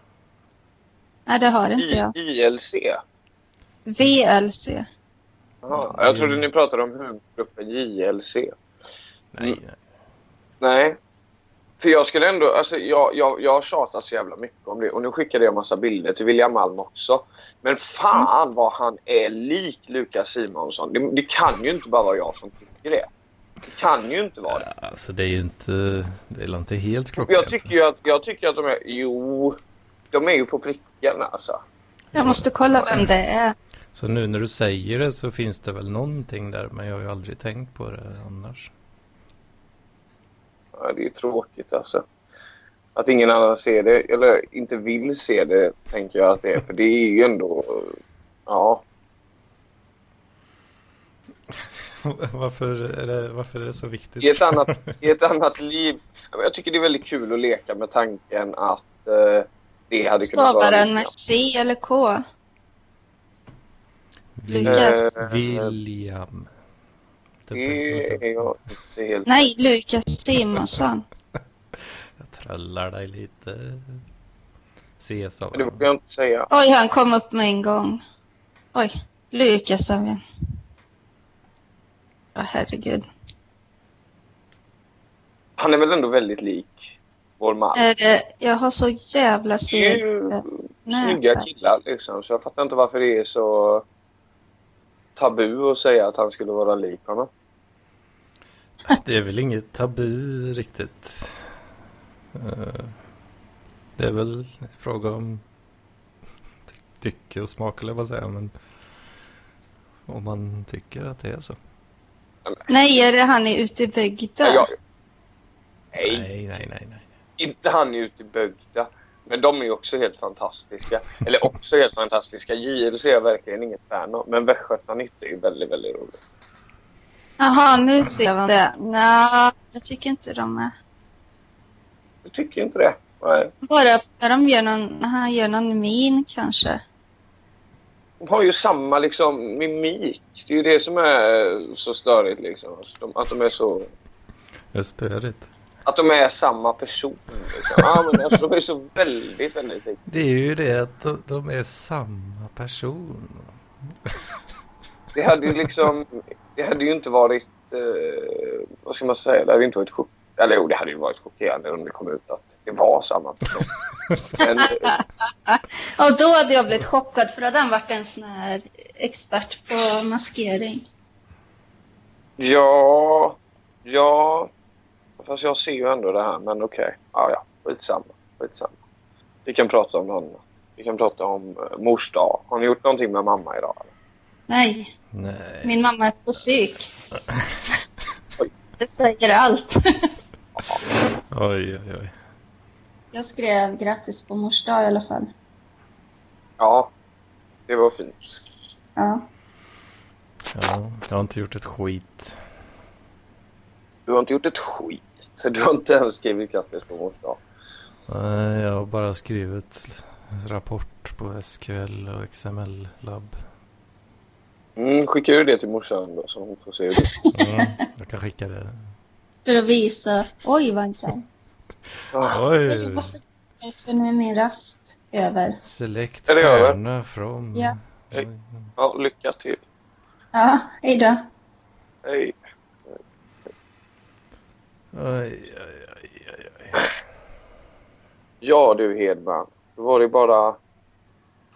Nej, det har inte jag.
I, ILC?
VLC.
Jaha, jag trodde ni pratade om humorgruppen JLC.
Nej,
Mm.
nej.
Nej. För jag skulle ändå, alltså jag, jag, jag har tjatat så jävla mycket om det och nu skickade jag massa bilder till William Malm också. Men fan vad han är lik Lukas Simonsson. Det, det kan ju inte bara vara jag som tycker det. Det kan ju inte vara det.
Alltså det är ju inte, det är inte helt klockrent.
Jag tycker ju att, jag tycker att de är, jo, de är ju på pricken alltså.
Jag måste kolla vem det är.
Så nu när du säger det så finns det väl någonting där, men jag har ju aldrig tänkt på det annars.
Ja, det är tråkigt alltså. Att ingen annan ser det, eller inte vill se det, tänker jag att det är. För det är ju ändå... Ja.
varför, är det, varför är det så viktigt?
I ett annat, i ett annat liv... Jag tycker det är väldigt kul att leka med tanken att eh, det hade kunnat vara...
Stavar den med C eller K? Lukas.
Eh,
William.
Det är jag inte helt...
Nej, Lukas Simonsson.
Jag trallar dig lite. C
Men det
stavar.
vågar jag inte säga.
Oj, han kom upp med en gång. Oj, Lukas även. Ja, herregud.
Han är väl ändå väldigt lik vår man.
Är det, jag har så jävla
Det är ju
segt.
snygga killar liksom. Så jag fattar inte varför det är så tabu att säga att han skulle vara lik honom.
Det är väl inget tabu riktigt. Eh, Det är väl fråga om ty- tycke och smak eller vad säger jag. Men om man tycker att det är så.
Nej, är det han är ute i bygden?
Jag, nej,
Nej, nej, nej, nej.
inte han är ute i Bögda. Men de är också helt fantastiska. Eller också helt fantastiska. JLC är jag verkligen inget fan av. Men Västgötanytt är ju väldigt, väldigt roligt.
Jaha, nu ser man det. Nej, jag tycker inte de är.
Du tycker inte det? Nej.
Bara när de gör någon, han gör någon min kanske.
Har ju samma liksom mimik. Det är ju det som är så störigt liksom. De, att de är så...
Det är störigt.
Att de är samma person. Liksom. Ja, men alltså, de är så väldigt, väldigt lika.
Det är ju det att de, de är samma person.
Det hade ju liksom... Det hade ju inte varit... Eh, vad ska man säga? Det hade inte varit chock... Eller jo, det hade ju varit chockerande om det kom ut att det var samma person. Men, eh,
Och då hade jag blivit chockad för då hade han varit en sån här expert på maskering.
ja... Ja... Fast jag ser ju ändå det här, men okej. Ja, ja. Skitsamma. Skitsamma. Vi kan prata om något annat. Vi kan prata om uh, mors dag. Har ni gjort någonting med mamma idag? Eller?
Nej,
Nej.
min mamma är på psyk. Det säger allt.
Oj, oj, oj.
Jag skrev grattis på mors dag i alla fall.
Ja. det var fint.
Ja.
Ja, jag har inte gjort ett skit.
Du har inte gjort ett skit. Du har inte ens skrivit grattis på mors dag.
Nej, jag har bara skrivit rapport på SQL och XML-labb.
Mm, skickar du det till morsan då så hon får se det?
Mm, jag kan skicka det.
För att visa. Oj, vad han kan.
Ah,
Jag
Oj!
måste för nu är min rast över.
Select
Är det över?
stjärna från...
Ja.
Oj.
Ja, lycka till.
Ja, hej då.
Hej.
Oj, oj, oj, oj, oj.
Ja du Hedman, då var det bara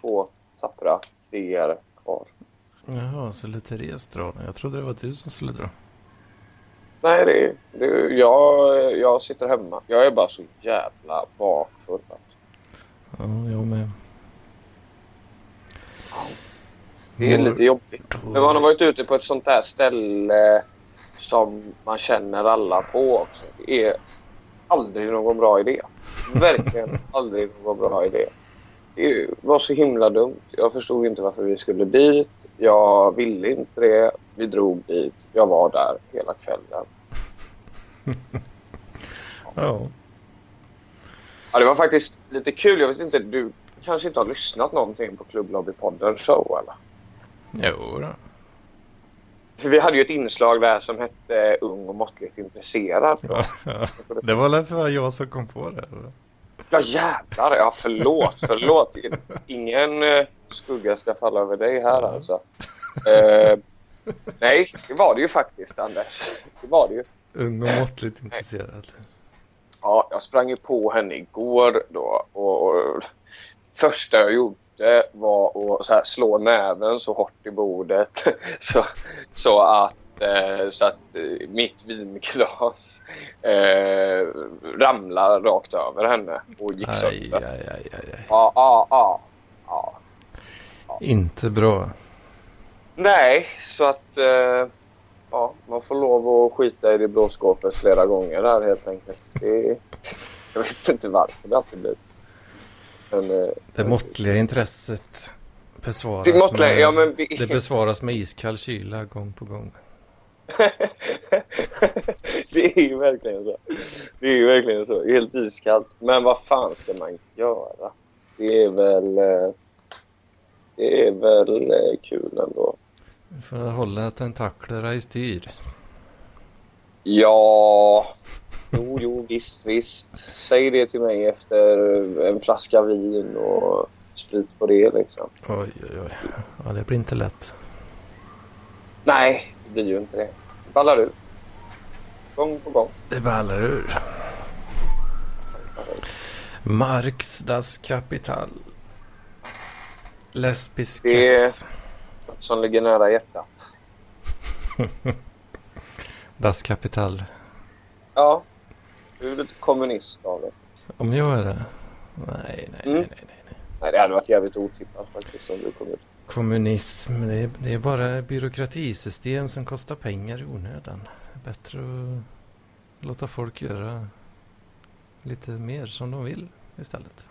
två tappra krigare kvar.
Jaha, så lite den. Jag trodde det var du som skulle dra.
Nej, det det jag, jag sitter hemma. Jag är bara så jävla bakfull. Alltså.
Ja, jag med.
Det är lite jobbigt. Men man har varit ute på ett sånt där ställe som man känner alla på också. Det är aldrig någon bra idé. Verkligen aldrig någon bra idé. Det var så himla dumt. Jag förstod inte varför vi skulle dit. Jag ville inte det. Vi drog dit. Jag var där hela kvällen.
Ja.
Ja, det var faktiskt lite kul. Jag vet inte, du kanske inte har lyssnat någonting på Klubblobbypodden show eller?
Jo då.
För vi hade ju ett inslag där som hette Ung och måttligt intresserad.
Ja, ja. Det var väl för jag som kom på det. eller?
Ja jävlar, ja förlåt, förlåt. Ingen eh, skugga ska falla över dig här alltså. Eh, nej, det var det ju faktiskt Anders. Det var det ju.
Ung och måttligt intresserad.
Ja, jag sprang ju på henne igår då och, och första jag gjorde var att slå näven så hårt i bordet så, så att, så att eh, mitt vinglas eh, ramlade rakt över henne och gick
Aj,
sönder.
aj, aj, aj.
Ja, ja, ja. ja.
Inte bra.
Nej, så att eh, ja, man får lov att skita i det blå skåpet flera gånger där helt enkelt. Det, jag vet inte varför det alltid blir. Men, eh,
Det måttliga intresset besvaras,
Det måttliga,
med,
ja, men
det besvaras med iskall kyla gång på gång.
Det är ju verkligen så. Det är ju verkligen så. Helt iskallt. Men vad fan ska man göra? Det är väl... eh, Det är väl eh, kul ändå.
För att hålla tentaklerna i styr.
Ja... Jo, jo, visst, visst. Säg det till mig efter en flaska vin och sprit på det liksom.
Oj, oj, oj. Ja, det blir inte lätt.
Nej, det blir ju inte det. Ballar ur. Gång på gång.
Det ballar ur. Marx Das Kapital. Lesbisk
Det-
keps.
Något som ligger nära hjärtat.
Das Kapital.
Ja, du är lite kommunist av det.
Om jag är det? Nej, nej,
Mm.
nej, nej. nej.
Nej, det hade varit jävligt otippat faktiskt om du kom ut.
Kommunism, det är, det är bara byråkratisystem som kostar pengar i onödan. Det är bättre att låta folk göra lite mer som de vill istället.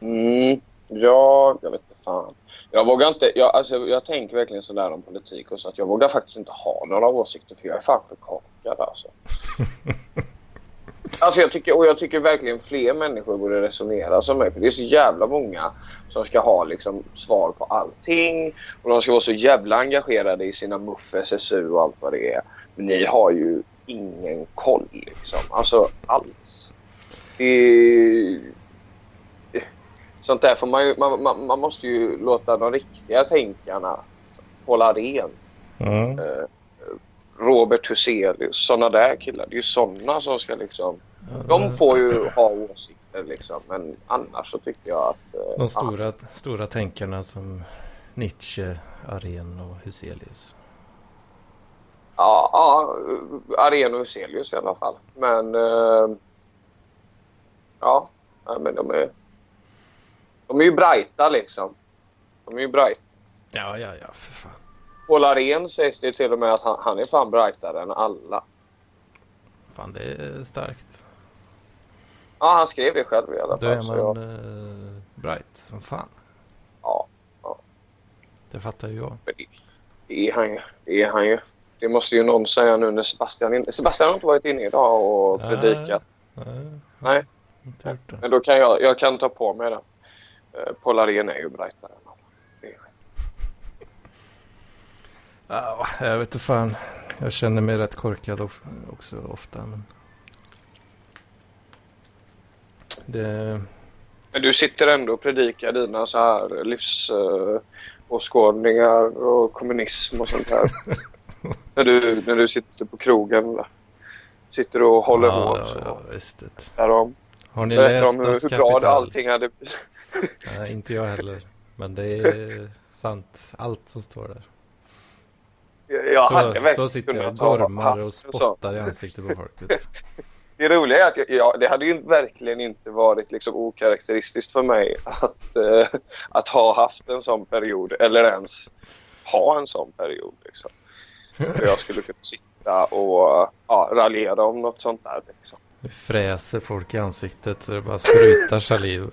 Mm, ja, jag vet inte fan. Jag vågar inte, jag, alltså, jag tänker verkligen sådär om politik och så att jag vågar faktiskt inte ha några åsikter för jag är fan för korkad alltså. Alltså jag tycker, och jag tycker verkligen fler människor borde resonera som mig. För det är så jävla många som ska ha liksom svar på allting. Och de ska vara så jävla engagerade i sina MUF, SSU och allt vad det är. Men ni har ju ingen koll liksom. Alltså alls. Det är... Sånt där får man ju... Man, man, man måste ju låta de riktiga tänkarna hålla rent.
Mm.
Eh, Robert Huselius, såna där killar. Det är ju såna som ska liksom... De får ju ha åsikter liksom. Men annars så tycker jag att... eh,
De stora, stora tänkarna som Nietzsche, Arén och Huselius.
Ja, ja Arén och Huselius i alla fall. Men... eh, ja, men de är... De är ju brighta liksom. De är ju bright.
Ja, ja, ja, för fan.
Paul Arén sägs det till och med att han, han är fan brightare än alla.
Fan, det är starkt.
Ja, han skrev det själv i alla
Då är
fall.
Man
jag,
eh, bright som fan.
ja, ja.
Det fattar ju jag.
Det, det är han ju. Det är han ju. Det måste ju någon säga nu när Sebastian... in- Sebastian har inte varit inne idag och predikat.
Nej.
Nej.
Det.
Men då kan jag, jag kan ta på mig det. Eh, Paul Arén är ju brightare än honom. Det är-
Ja, jag vet inte fan. Jag känner mig rätt korkad också ofta. Men... Det...
Men du sitter ändå och predikar dina så här livsåskådningar och kommunism och sånt där. när, du, när du sitter på krogen. Sitter och håller
ja,
hårt.
ja,
så
ja, visst. det.
Därom.
Har ni
Berättar
läst
om hur, hur bra allting hade
Nej, inte jag heller. Men det är sant. Allt som står där.
Jag
så,
hade verkligen
så sitter jag gormar och spottar i ansiktet på folket.
Det roliga är att jag, ja, det hade ju verkligen inte varit liksom okaraktäristiskt för mig att, eh, att ha haft en sån period eller ens ha en sån period. Liksom. Jag skulle kunna sitta och ja, raljera om något sånt där. Liksom.
Nu fräser folk i ansiktet så det bara sprutar saliv.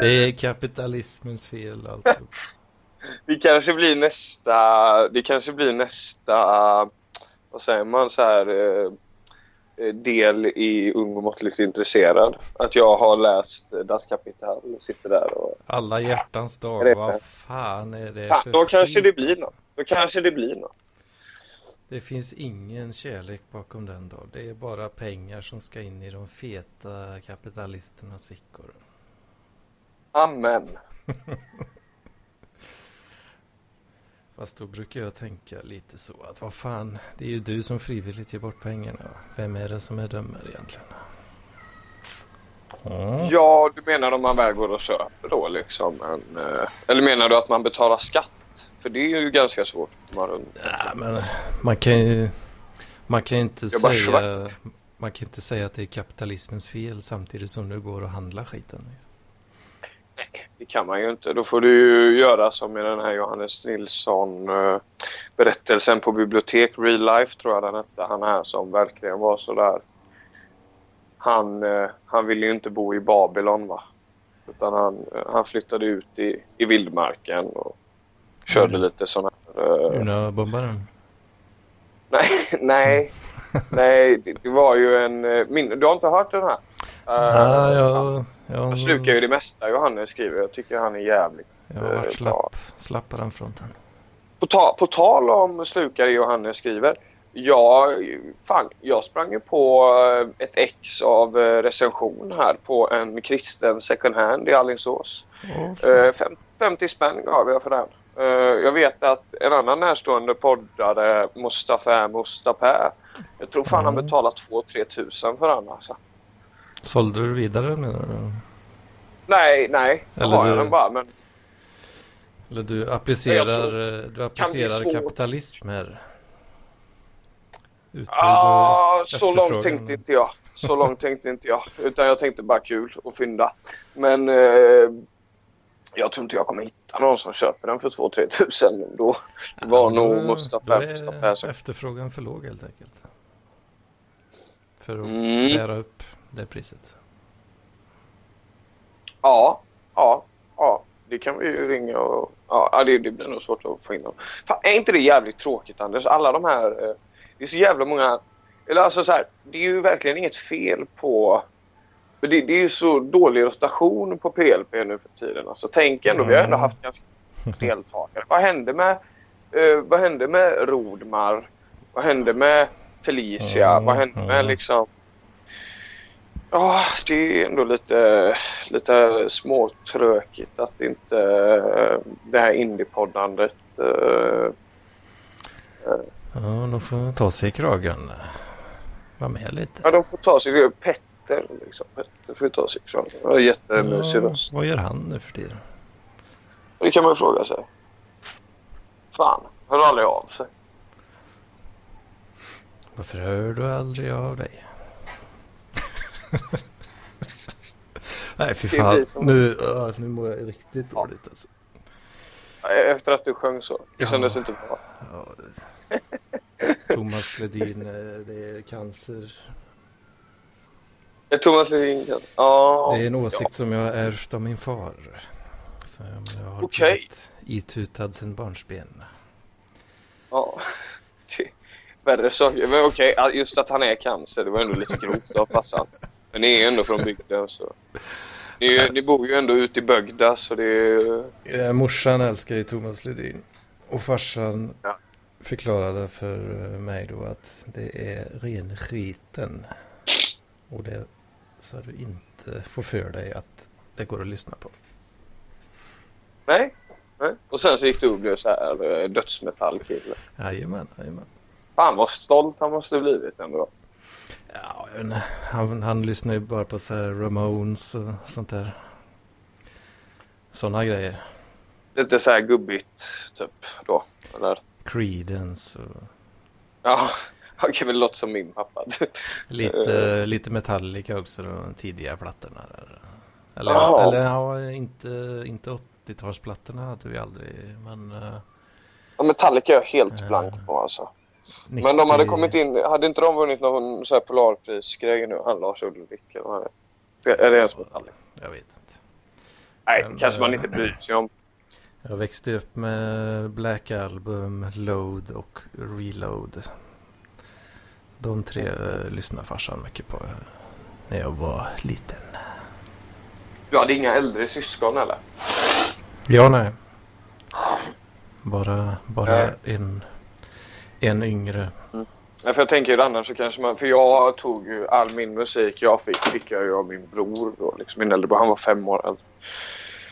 Det är kapitalismens fel alltihop.
Det kanske blir nästa, det kanske blir nästa, vad säger man så här, eh, eh, del i Ung och måttligt intresserad. Att jag har läst Das Kapital och sitter där och
Alla hjärtans dag, vad fan är det
Ja,
för
då kanske det blir
alltså?
något. Då kanske det blir något.
Det finns ingen kärlek bakom den då. Det är bara pengar som ska in i de feta kapitalisternas fickor.
Amen.
Fast då brukar jag tänka lite så att vad fan, det är ju du som frivilligt ger bort pengarna. Vem är det som är dömer egentligen? Mm.
Ja, du menar om man väl går och köper då liksom. En, eh, eller menar du att man betalar skatt? För det är ju ganska svårt. runt.
Ja, men man kan ju man kan inte säga man kan inte säga att det är kapitalismens fel samtidigt som du går och handlar skiten. liksom.
Det kan man ju inte. Då får du ju göra som i den här Johannes Nilsson eh, berättelsen på bibliotek. Real Life tror jag den hette. Han här som verkligen var så där. Han, eh, han ville ju inte bo i Babylon va. Utan han, eh, han flyttade ut i, i vildmarken och körde
Mm.
lite sådana här... eh,
Urna-bombaren.
Nej, nej, nej. Det, var ju en... Min, du har inte hört den här?
Ja,
Uh,
jag, jag,
Han slukar ju det mesta Johannes skriver. Jag tycker han är jävligt
jag har varit
eh,
slapp, slapp på den fronten.
På, ta, på tal om slukare Johannes skriver. Ja, fan, jag sprang ju på eh, ett ex av eh, recension här på en kristen second hand i Alingsås. Fem, 50 spänn gav jag för den. Jag vet att en annan närstående poddare, Mustafa Mustafa, jag tror fan han
Mm.
betalade 2-3 tusen för den alltså.
Sålde du vidare menar du?
Nej, nej, jag
Eller
har jag
du-
den bara. Men
Eller du applicerar,
Jag
eh, du applicerar kapitalism här? Utbud
Ah, så långt tänkte inte jag. Så långt tänkte inte jag. Utan jag tänkte bara kul och fynda. Men eh, jag tror inte jag kommer hitta någon som köper den för 2-3 tusen. Då var
Ja,
nog Mustafa
efterfrågan för låg helt enkelt. För att
Mm.
bära upp det priset.
Ja, ja, ja. Det kan vi ju ringa och... Ja, det, det blir nog svårt att få in dem. Fan, är inte det jävligt tråkigt Anders? Alla de här... eh, Det är så jävla många... Eller alltså så här, det är ju verkligen inget fel på... Men det, det är ju så dålig rotation på PLP nu för tiden. Alltså, tänk ändå, vi har ändå
Mm.
haft ganska deltagare. Vad hände med, eh, vad hände med Rodmar? Vad hände med Felicia?
Mm,
Vad hände med
mm.
liksom... Ja, det är ändå lite, lite småtrökigt att inte eh, det här indiepoddandet... eh,
Ja, de får ta sig i kragen. Var med lite.
Ja, de får ta sig... Petter liksom. Petter får ta sig kragen. Han har jättemysig
Ja,
röst.
vad gör han nu för tiden?
Det kan man fråga sig. Fan, hör aldrig av sig.
Varför hör du aldrig av dig? Nej, fy
Det
fan.
som-
Nu, uh, nu mår jag riktigt dåligt alltså.
Efter att du sjöng så. Det
Ja.
kändes inte bra.
Ja, det... Thomas Ledin, eh, det är cancer.
Är Thomas Ledin kan... Ja.
Det är en åsikt som jag har ärvt av min far. Så jag har blivit itutad sen barnsben.
Ja. Det- Värre saker. Men okej, ja, just att han är cancer, det var ändå lite grovt av farsan. Men ni är ändå från bygden så. Ni, ni bor ju ändå ute i Bögda så det är ju...
Eh, morsan älskar ju Thomas Ledin. Och farsan
Ja.
förklarade för eh, mig då att det är ren skiten. Och det så du inte får för dig att det går att lyssna på.
Nej. Nej. Och sen så gick du och blev så här eh, dödsmetallkille.
Jajamän, jajamän.
Fan vad stolt han måste blivit ändå.
Ja, jag vet inte. han, han lyssnar ju bara på så här Ramones och sånt där. Sådana grejer.
Lite så här gubbigt typ då. Eller?
Creedence och
Ja, han kan väl låta som min pappa.
lite, lite Metallica också de tidiga plattorna. Där. Eller,
Ja.
eller ja, inte, inte 80-talsplattorna hade vi aldrig. Men, eh,
Ja, Metallica är jag helt
Ja.
blank på alltså.
90,
Men de hade kommit in, hade inte de vunnit någon så här Polarprisgrej nu? Han Lars Ulrik eller vad är det? Är det ens Metallica?
Jag vet inte.
Nej,
Men,
kanske man
eh,
inte bryr sig om.
Jag växte upp med Black Album, Load och Reload. De tre eh, lyssnade farsan mycket på eh, när jag var liten.
Du hade inga äldre syskon eller?
Ja, nej. Bara, bara
Nej.
en, en yngre.
Nej, för jag tänker ju annars så kanske man... För jag tog ju all min musik jag fick, fick jag ju av min bror då. Liksom min äldre bror, han var fem år äldre.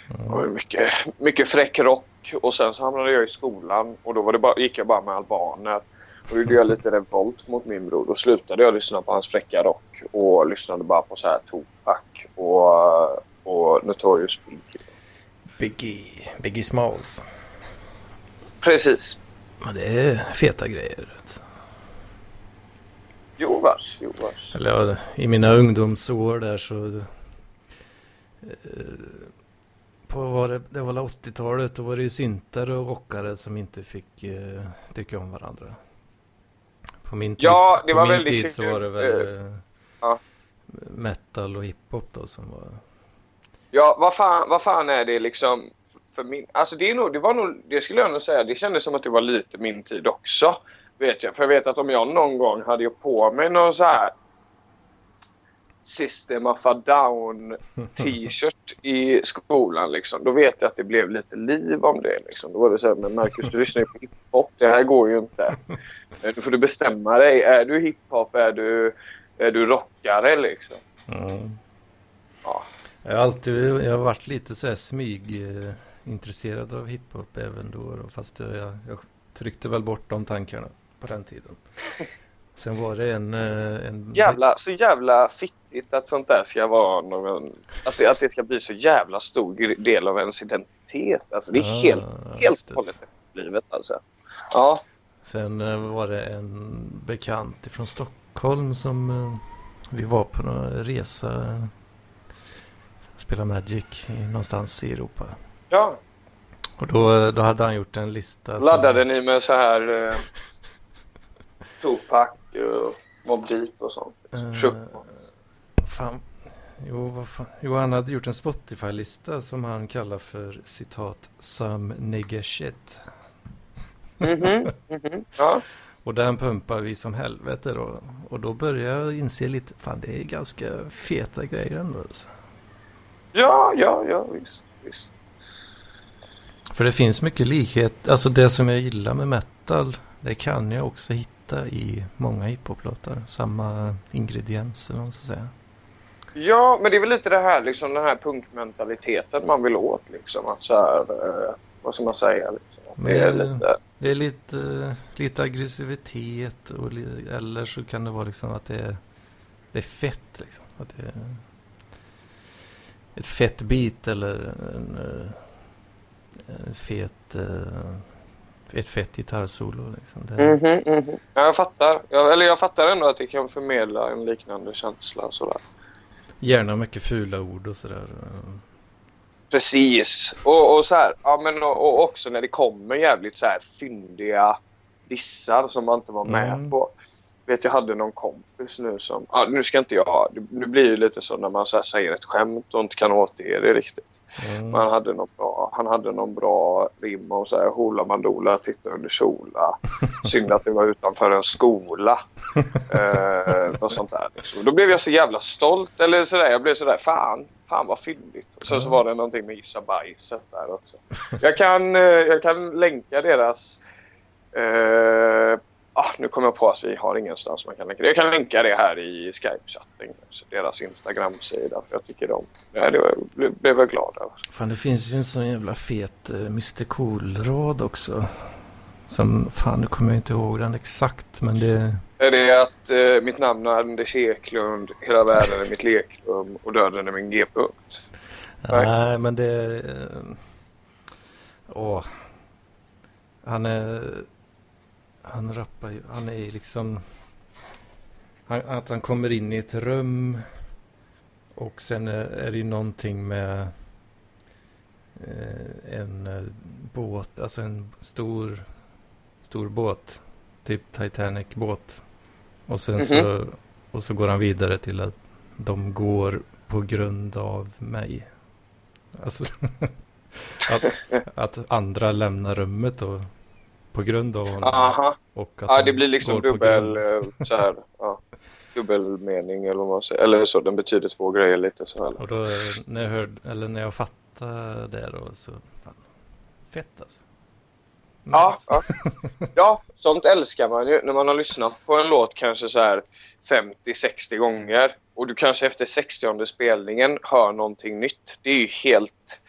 Det var mycket, mycket fräck rock och sen så hamnade jag i skolan och då var det bara, gick jag bara med albaner. Och då gjorde jag lite revolt mot min bror. Då slutade jag lyssna på hans fräcka rock och lyssnade bara på så här Tupac och, och Notorious Big.
Biggie, Biggie Smalls.
Precis.
Det är feta grejer.
Jo vars, jo vars.
Eller ja, i mina ungdomsår där så. eh, På var det, det var väl 80-talet. Då var det ju syntare och rockare som inte fick eh, tycka om varandra. På min tid,
Ja, det
på
var
min
väldigt
tid så var det väl eh,
ja.
metal och hiphop då som var.
Ja, vad fan, vad fan är det liksom för min... Alltså det är nog, det var nog, det skulle jag nog säga, det kändes som att det var lite min tid också. Vet jag. För jag vet att om jag någon gång hade jag på mig någon så här System of a Down t-shirt i skolan liksom. Då vet jag att det blev lite liv om det liksom. Då var det så här, men Marcus du lyssnar ju på hiphop, det här går ju inte. Eh, Då får du bestämma dig. Är du hiphop? Är du, är du rockare liksom?
Mm.
Ja.
Jag har alltid jag har varit lite så här smyg eh, intresserad av hiphop även då. då fast jag, jag tryckte väl bort de tankarna på den tiden. Sen var det en... eh, en
jävla, så jävla fittigt att sånt där ska vara någon, att det, att det ska bli så jävla stor del av ens identitet. Alltså det är
Ah,
helt, helt och hållet livet alltså. Ja,
Sen eh, var det en bekant från Stockholm som eh, vi var på någon resa. Spela Magic någonstans i Europa.
Ja.
Och då, då hade han gjort en lista. som-
Laddade ni med så här eh, Tupac och Mobb Deep och sånt? Chuck.
Fan. Jo, vad fan. jo, han hade gjort en Spotify-lista som han kallar för citat Some nigga shit.
Mhm, mhm. Ja.
Och den pumpar vi som helvete då. Och då börjar jag inse lite, fan det är ganska feta grejer ändå. Alltså.
ja, ja, ja, visst. visst.
För det finns mycket likhet, alltså det som jag gillar med metal, det kan jag också hitta i många hiphop-låtar. Samma ingredienser, om man ska säga.
Ja, men det är väl lite det här, liksom, den här punkmentaliteten man vill åt. Liksom. Att så här, eh, vad ska man säga? Liksom. Det är lite...
Det är lite, lite aggressivitet och, eller så kan det vara liksom att det är, det är fett liksom. Att det är ett fett beat eller en, eh, en fet, eh, ett fett gitarrsolo. Liksom. Det,
Mhm, mhm. Ja, jag fattar. Jag, eller jag fattar ändå att det kan förmedla en liknande känsla. och Sådär.
Gärna mycket fula ord och sådär.
Precis. Och, och, så här, ja, men, och, och också när det kommer jävligt så här fyndiga dissar som man inte var med
Mm.
på. Vet jag hade någon kompis nu som... Ah, nu ska inte jag... Nu blir det lite så när man så säger ett skämt och inte kan återge det riktigt. Mm. Men han hade någon bra, han hade någon bra rim om så här, Hoola Mandola, titta under sola. Synd att det var utanför en skola. eh, och sånt där. Liksom. Då blev jag så jävla stolt. Eller sådär, jag blev sådär, fan, fan vad fyndigt. Och sen så var det någonting med Gissa bajset där också. Jag kan, eh, jag kan länka deras eh, Ah, nu kommer jag på att vi har ingenstans man kan länka det. Jag kan länka det här i Skype-chatten. Deras Instagram-sida. För jag tycker de... Ja, det blev, blev jag glad över.
Fan, det finns ju en sån jävla fet uh, Mr Cool-rad också. Som, fan nu kommer jag inte ihåg den exakt men det...
Är det att uh, mitt namn är Anders Eklund, hela världen är mitt lekrum och döden är min g-punkt?
Nej. Nej, men det... Uh, åh. Han är han rappar ju, han är liksom... Han, att han kommer in i ett rum och sen är, är det ju någonting med eh, en eh, båt, alltså en stor, stor båt. Typ Titanic-båt. Och sen mm -hmm. så, och så går han vidare till att de går på grund av mig. Alltså att, att andra lämnar rummet och på grund av.
Aha. Och att ja, det blir liksom dubbel, eh, så här, ja, dubbelmening eller vad man säger. Eller så, den betyder två grejer lite så här.
Och då när jag hörde, eller när jag fattade det då så, fan, fett alltså.
Nice. Ja, ja. ja, sånt älskar man ju när man har lyssnat på en låt kanske så här 50-60 gånger och du kanske efter 60 spelningen hör någonting nytt. Det är ju helt...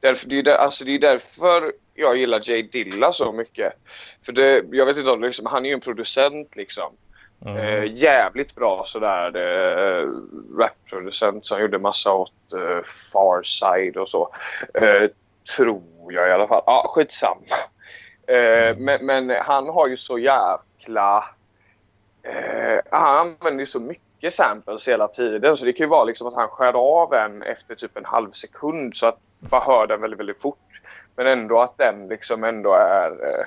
Därför, det, är där, alltså det är därför jag gillar Jay Dilla så mycket. För det, jag vet inte om liksom, han är ju en producent liksom. Mm. Eh, jävligt bra sådär eh, rapproducent som gjorde massa åt eh, Farside och så. Eh, tror jag i alla fall. Ja, ah, skitsamma. Eh, mm. men, men, han har ju så jäkla... Eh, han använder ju så mycket samples hela tiden så det kan ju vara liksom att han skär av en efter typ en halv sekund så att man hör den väldigt, väldigt fort. Men ändå att den liksom ändå är... Eh,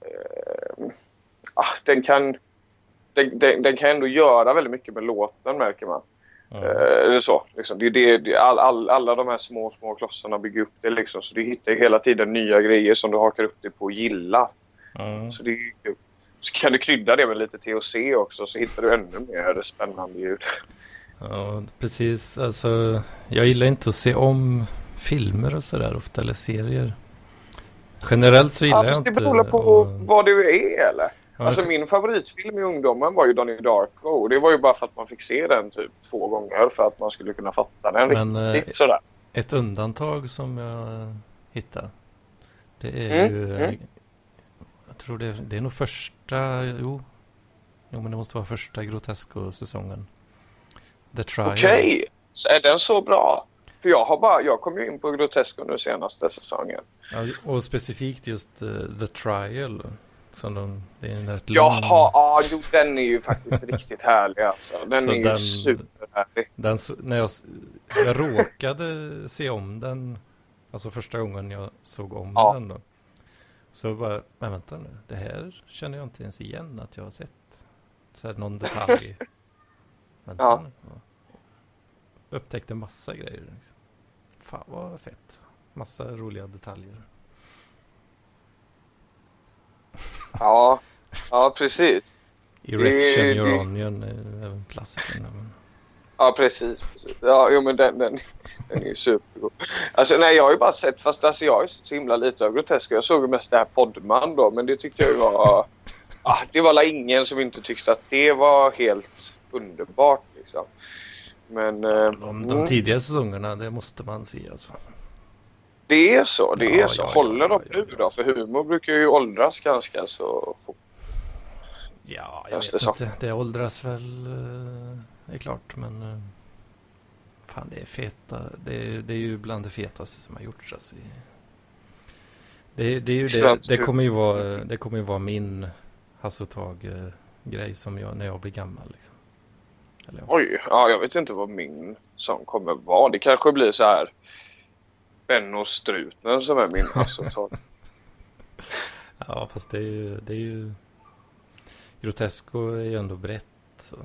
eh, ah, den, kan, den, den, den, kan ändå göra väldigt mycket med låten märker man. Mm. Eh, så, liksom. det, det, det, all, all, alla de här små, små klossarna bygger upp det liksom. Så du hittar hela tiden nya grejer som du hakar upp dig på och gillar. Mm. Så det är kul. Så kan du krydda det med lite THC också så hittar du ännu mer spännande ljud.
Ja, precis. Alltså, jag gillar inte att se om filmer och sådär ofta, eller serier. Generellt så gillar alltså, jag inte...
Det beror på och... vad du är eller? Ja, alltså min favoritfilm i ungdomen var ju Donnie Darko. Och det var ju bara för att man fick se den typ två gånger för att man skulle kunna fatta den Men, riktigt sådär.
Ett undantag som jag hittade. Det är mm, ju... Mm. Jag tror det är, det är nog första... Jo. Jo men det måste vara första Grotesco-säsongen.
The Trial. Okej. Okay. Är den så bra? För jag, har bara, jag kom ju in på Grotesco nu senaste säsongen.
Ja, och specifikt just uh, The Trial. Som de, det är en rätt
Jaha, ja, jo, den är ju faktiskt riktigt härlig alltså. Den Så är den, ju superhärlig.
Den, när jag, jag råkade se om den, alltså första gången jag såg om ja. den då. Så bara, men vänta nu, det här känner jag inte ens igen att jag har sett. Så här någon detalj. vänta ja. nu upptäckte massa grejer. Liksom. Fan vad fett. Massa roliga detaljer.
Ja, ja precis.
Erection det, Your Onion är även klassikern. Men...
Ja, precis. precis. Ja, jo, men den, den, den är ju supergod. Alltså, nej, jag har ju bara sett, fast alltså, jag har ju sett så himla lite av Groteska. Jag såg ju mest det här Podman då, men det tyckte jag var... ah, det var ingen som inte tyckte att det var helt underbart liksom. Men,
ja, eh, de, de mm. tidiga säsongerna, det måste man se alltså.
Det är så, det ja, är så. Ja, Håller de nu då? För humor brukar ju åldras ganska så fort.
Ja, jag vet inte. Det åldras väl, det eh, är klart. Men eh, fan, det är feta. Det är, det är ju bland det fetaste som har gjorts. Alltså. Det, det, är ju det, det, kommer ju vara, det kommer ju vara min Hasse grej som jag, när jag blir gammal. Liksom.
Eller? Oj, ja, jag vet inte vad min sång kommer vara. Det kanske blir så här Benno Strutner som är min alltså,
Ja, fast det är ju, det är ju... Grotesco är ju ändå brett. Så.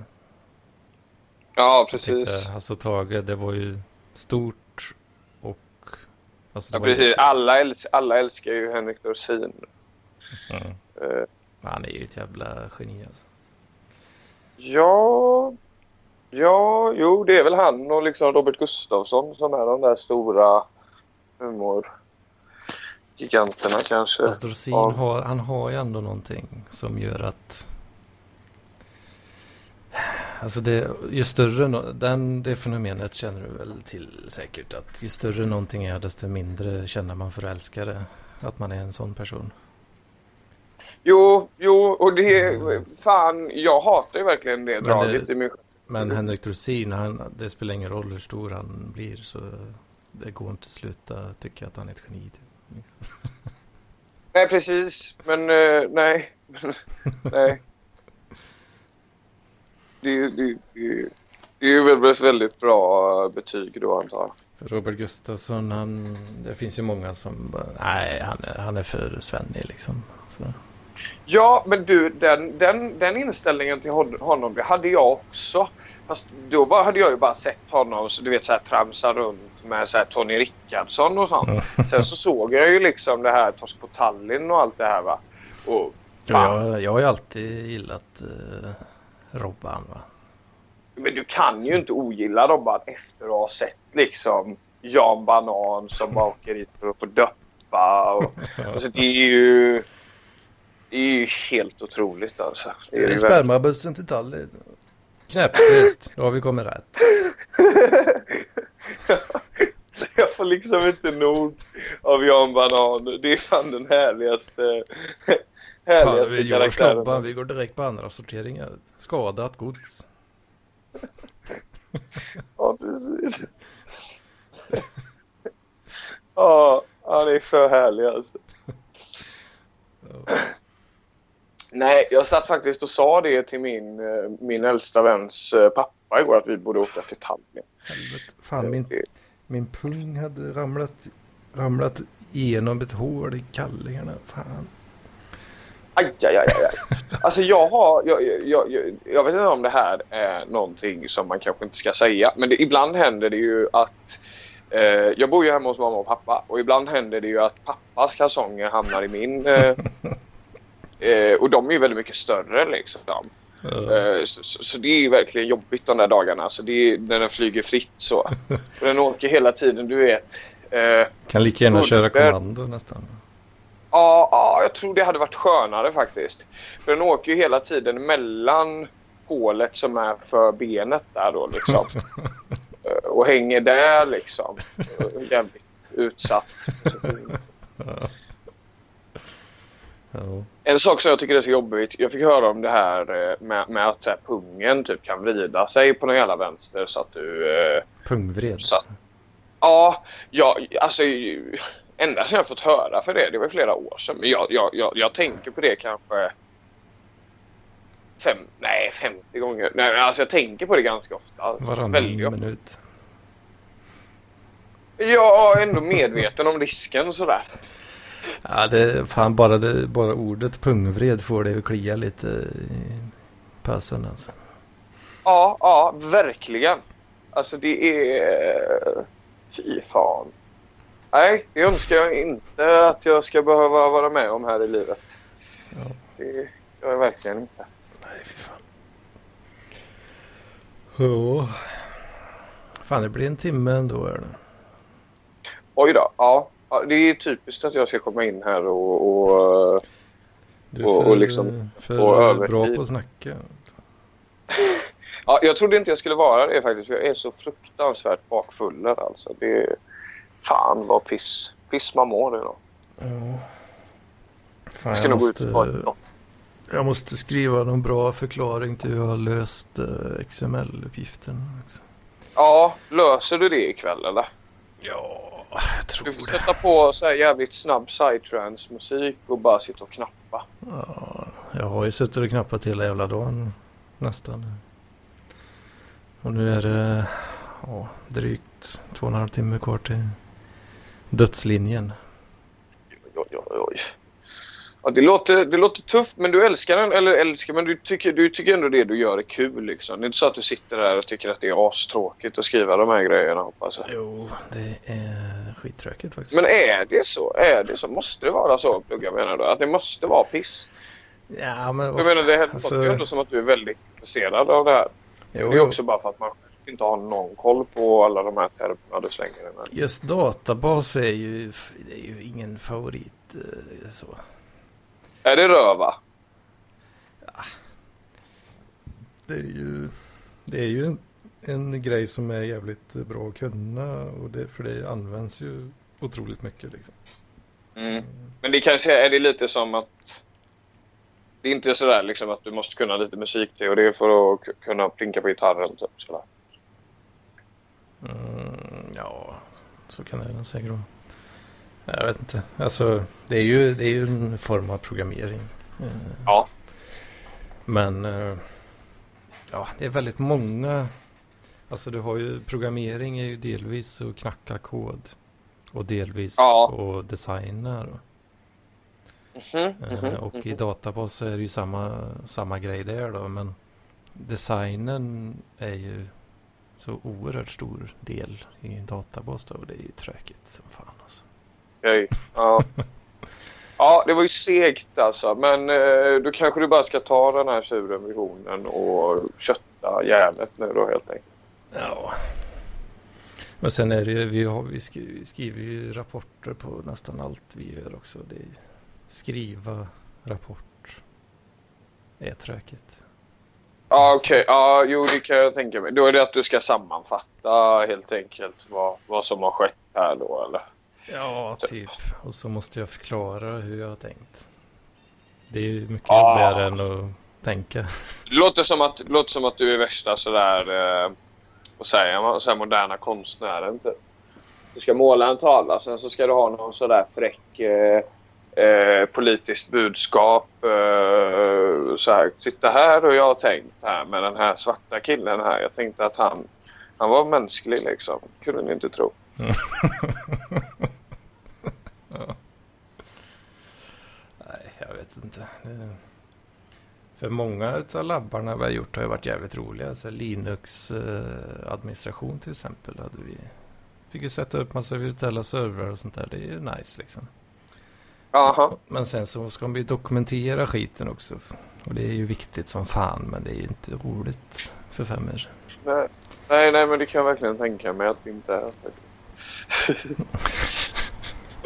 Ja, precis.
tänkte, alltså Tage, det var ju stort och... Alltså, det
Ja,
var ju-
precis. Alla, äls alla älskar ju Henrik Dorsin.
Ja.
Eh,
Han är ju ett jävla geni alltså.
Ja, ja, jo, det är väl han och liksom Robert Gustafsson som är de där stora humorgiganterna kanske.
Fast Dorsin
Ja.
har, han har ju ändå någonting som gör att... Alltså det, ju större, no- den, det fenomenet känner du väl till säkert. Att ju större någonting är desto mindre känner man för att älska det. Att man är en sån person.
Jo, jo, och det fan, jag hatar ju verkligen det draget
det-
i mig.
Men Henrik Dorsin, han, det spelar ingen roll hur stor han blir. Så det går inte att sluta tycka att han är ett geni. Typ.
Nej, precis, men eh, nej. nej. Det, det, det, det är ju väl ett väldigt bra betyg då antar jag.
Robert Gustafsson, han, det finns ju många som bara, nej han är, han är för svennig liksom. Så.
Ja, men du, den, den, den inställningen till hon- honom det hade jag också. Fast då bara, hade jag ju bara sett honom så du vet så här tramsa runt med så här Tony Rickardsson och sånt. Sen så såg jag ju liksom det här Torsk på Tallinn och allt det här va. Och fan,
Jag, jag har ju alltid gillat uh, Robban va.
men du kan ju inte ogilla Robban efter att ha sett liksom Jan Banan som bara åker hit för att få döppa. Och, alltså det är ju... Det är ju helt otroligt alltså. Det är det verkligen.
Spermabussen till Tallinn. Knäpptyst, då har vi kommit rätt.
Jag får liksom inte nog av Jan Banan. Det är fan den härligaste,
Fan,
härligaste
vi gör
karaktären.
slobban, vi går direkt på andra sorteringar. Skadat gods.
Ja, precis. Ja, han är för härlig alltså. Nej, jag satt faktiskt och sa det till min, eh, min äldsta väns eh, pappa igår att vi borde åka till Tallinn.
Helvete. Fan, min, min pung hade ramlat, ramlat igenom ett hål i kallingarna. Fan.
Aj, aj, aj. aj. Alltså jag har, jag, jag, jag, jag vet inte om det här är någonting som man kanske inte ska säga. Men det, ibland händer det ju att eh, jag bor ju hemma hos mamma och pappa och ibland händer det ju att pappas kalsonger hamnar i min. Eh, eh, och de är ju väldigt mycket större liksom. Eh, så, så, så det är ju verkligen jobbigt de där dagarna. Så det är, när den flyger fritt så. För den åker hela tiden, du vet. Eh,
Kan lika gärna köra kommando nästan.
Ja, ja, jag tror det hade varit skönare faktiskt. För den åker ju hela tiden mellan hålet som är för benet där då liksom. Eh, Och hänger där liksom. Eh, Jävligt utsatt.
Ja.
En sak som jag tycker är så jobbigt. Jag fick höra om det här eh, med, med att här, pungen typ kan vrida sig på någon jävla vänster så att du... Eh,
Pungvred.
Så- ja, ja, alltså ända sedan jag fått höra för det. Det var flera år sedan. Men jag, jag, jag, jag tänker på det kanske... Fem, nej, 50 gånger. Nej, alltså jag tänker på det ganska ofta.
Varannan
ofta.
minut.
Jag är ändå medveten om risken sådär.
Ja, det, fan bara, det, bara ordet pungvred får det att klia lite i passen alltså.
Ja, ja, verkligen. Alltså det är... Fy fan. Nej, det önskar jag inte att jag ska behöva vara med om här i livet.
Ja.
Det gör jag verkligen inte.
Nej, fy fan. Ja. Fan, det blir en timme ändå. Är det.
Oj då. Ja, ja, det är typiskt att jag ska komma in här och... och
Du är för,
och liksom-
för
och
bra på att snacka.
ja, jag trodde inte jag skulle vara det faktiskt. För jag är så fruktansvärt bakfuller alltså. Det är... Fan vad piss. Piss man mår idag.
Ja. Fan,
Jag ska
jag,
nog gå ut och
måste, jag måste skriva någon bra förklaring till hur jag har löst eh, XML-uppgiften.
Ja, löser du det ikväll eller?
Ja, jag tror
Du får sätta på så här jävligt snabb psytrance musik och bara sitta och knappa.
Ja, jag har ju suttit och knappat hela jävla dagen nästan. Och nu är det ja, drygt två och en halv timme kvar till dödslinjen.
Oj, oj, oj. Ja, det, låter, det låter tufft, men du älskar den. Eller älskar, men du tycker, du tycker ändå det du gör är kul. Liksom. Det är inte så att du sitter där och tycker att det är astråkigt att skriva de här grejerna, hoppas jag.
Jo, det är skittråkigt faktiskt.
Men är det så? Är det så? Måste det vara så, plugga menar du? Att det måste vara piss?
Ja, men...
Jag menar, det
alltså-
låter ju ändå som att du är väldigt intresserad av det här.
Jo,
Det är också bara för att man inte har någon koll på alla de här termerna du slänger in.
Just databas är ju, det är ju ingen favorit. eh, Så.
Är det röva?
Det är ju, det är ju en, en grej som är jävligt bra att kunna. Och det, för det används ju otroligt mycket. Liksom.
Mm. Men det kanske är det lite som att det är inte sådär liksom att du måste kunna lite musikteori för att kunna plinka på gitarren. Typ, sådär.
Mm, ja, så kan det säkert vara. Jag vet inte. Alltså, det är ju, det är ju en form av programmering. Eh,
Ja.
Men eh, ja, det är väldigt många. Alltså du har ju programmering är ju delvis att knacka kod. Och delvis
Ja.
designa.
Mhm,
Eh,
mhm,
och i
mhm.
databas är det ju samma, samma grej där då. Men designen är ju så oerhört stor del i databas då. Och det är ju tråkigt som fan alltså.
Okej. Ja. ja, det var ju segt alltså. Men eh, då kanske du bara ska ta den här tjuren vid hornen och kötta järnet nu då helt enkelt.
Ja. Men sen är det vi, har, vi, skri, vi skriver ju rapporter på nästan allt vi gör också. Det är skriva rapport. Är tråkigt.
Ja, okej. Ja, jo, det kan jag tänka mig. Då är det att du ska sammanfatta helt enkelt vad, vad som har skett här då, eller?
Ja, typ. Och så måste jag förklara hur jag har tänkt. Det är ju mycket
Ah.
jobbigare än att tänka.
Det låter som att, låter som att du är värsta sådär, eh, vad säger man, så här moderna konstnären typ. Du ska måla en tavla, sen så ska du ha någon sådär fräck eh, eh, politiskt budskap. Eh, så här, titta här och jag har tänkt här med den här svarta killen här. Jag tänkte att han, han var mänsklig liksom. Kunde ni inte tro.
Nej, jag vet inte. För många av labbarna vi har gjort har ju varit jävligt roliga. Så Linux-administration till exempel. Hade vi... Fick ju sätta upp massa virtuella servrar och sånt där. Det är ju nice liksom.
Jaha.
Men sen så ska de ju dokumentera skiten också. Och det är ju viktigt som fan. Men det är ju inte roligt för femmer.
Nej, nej, nej, men det kan jag verkligen tänka mig att det inte är.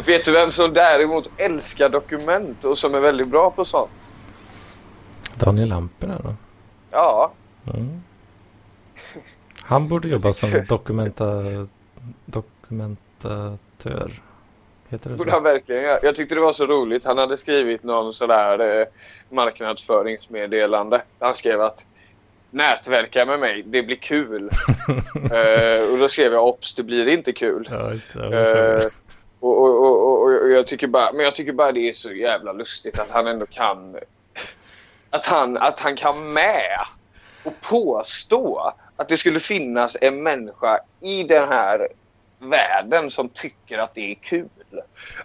Vet du vem som däremot älskar dokument och som är väldigt bra på sånt?
Daniel Lamperna då?
Ja,
Mm. Han borde jobba som dokumenta... dokumentatör. Heter det
borde han
så?
verkligen göra. Jag tyckte det var så roligt. Han hade skrivit någon sådär eh, marknadsföringsmeddelande. Han skrev att nätverka med mig, det blir kul. eh, och då skrev jag ops, det blir inte kul.
Ja, just det. Det
och, och, och, och, jag tycker bara, men jag tycker bara det är så jävla lustigt att han ändå kan att han, att han kan med och påstå att det skulle finnas en människa i den här världen som tycker att det är kul.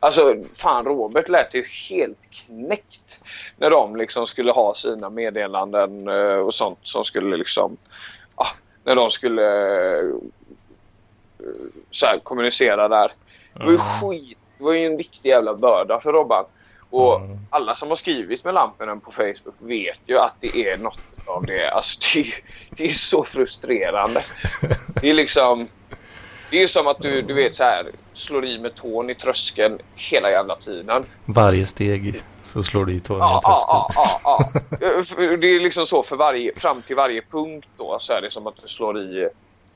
Alltså fan Robert lät ju helt knäckt när de liksom skulle ha sina meddelanden eh, och sånt som skulle liksom ah, när de skulle eh, så här, kommunicera där. Det var ju skit. Det var ju en riktig jävla börda för Robban. Och alla som har skrivit med lamporna på Facebook vet ju att det är något av det. Alltså det, är- det är så frustrerande. Det är liksom... Det är som att du, du vet så här slår i med tån i tröskeln hela jävla tiden.
Varje steg så slår du i tårna
Ja,
i tröskeln.
ja, ja, ja. Det är liksom så för varje, fram till varje punkt då så är det som att du slår i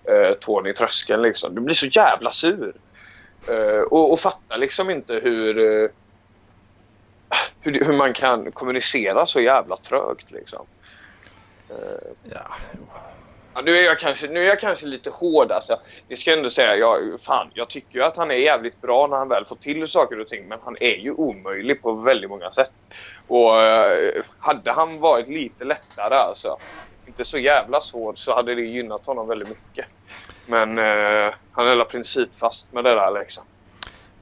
eh, tån i tröskeln liksom. Du blir så jävla sur. Eh, och, och fattar liksom inte hur, eh, hur, hur man kan kommunicera så jävla trögt liksom. Eh,
Ja,
Ja, nu, är jag kanske, nu är jag kanske lite hård. Alltså. Det ska jag ändå säga. Jag, fan, jag tycker ju att han är jävligt bra när han väl får till saker och ting. Men han är ju omöjlig på väldigt många sätt. Och hade han varit lite lättare, alltså, inte så jävla svår, så hade det gynnat honom väldigt mycket. Men eh, han är principfast med det där liksom.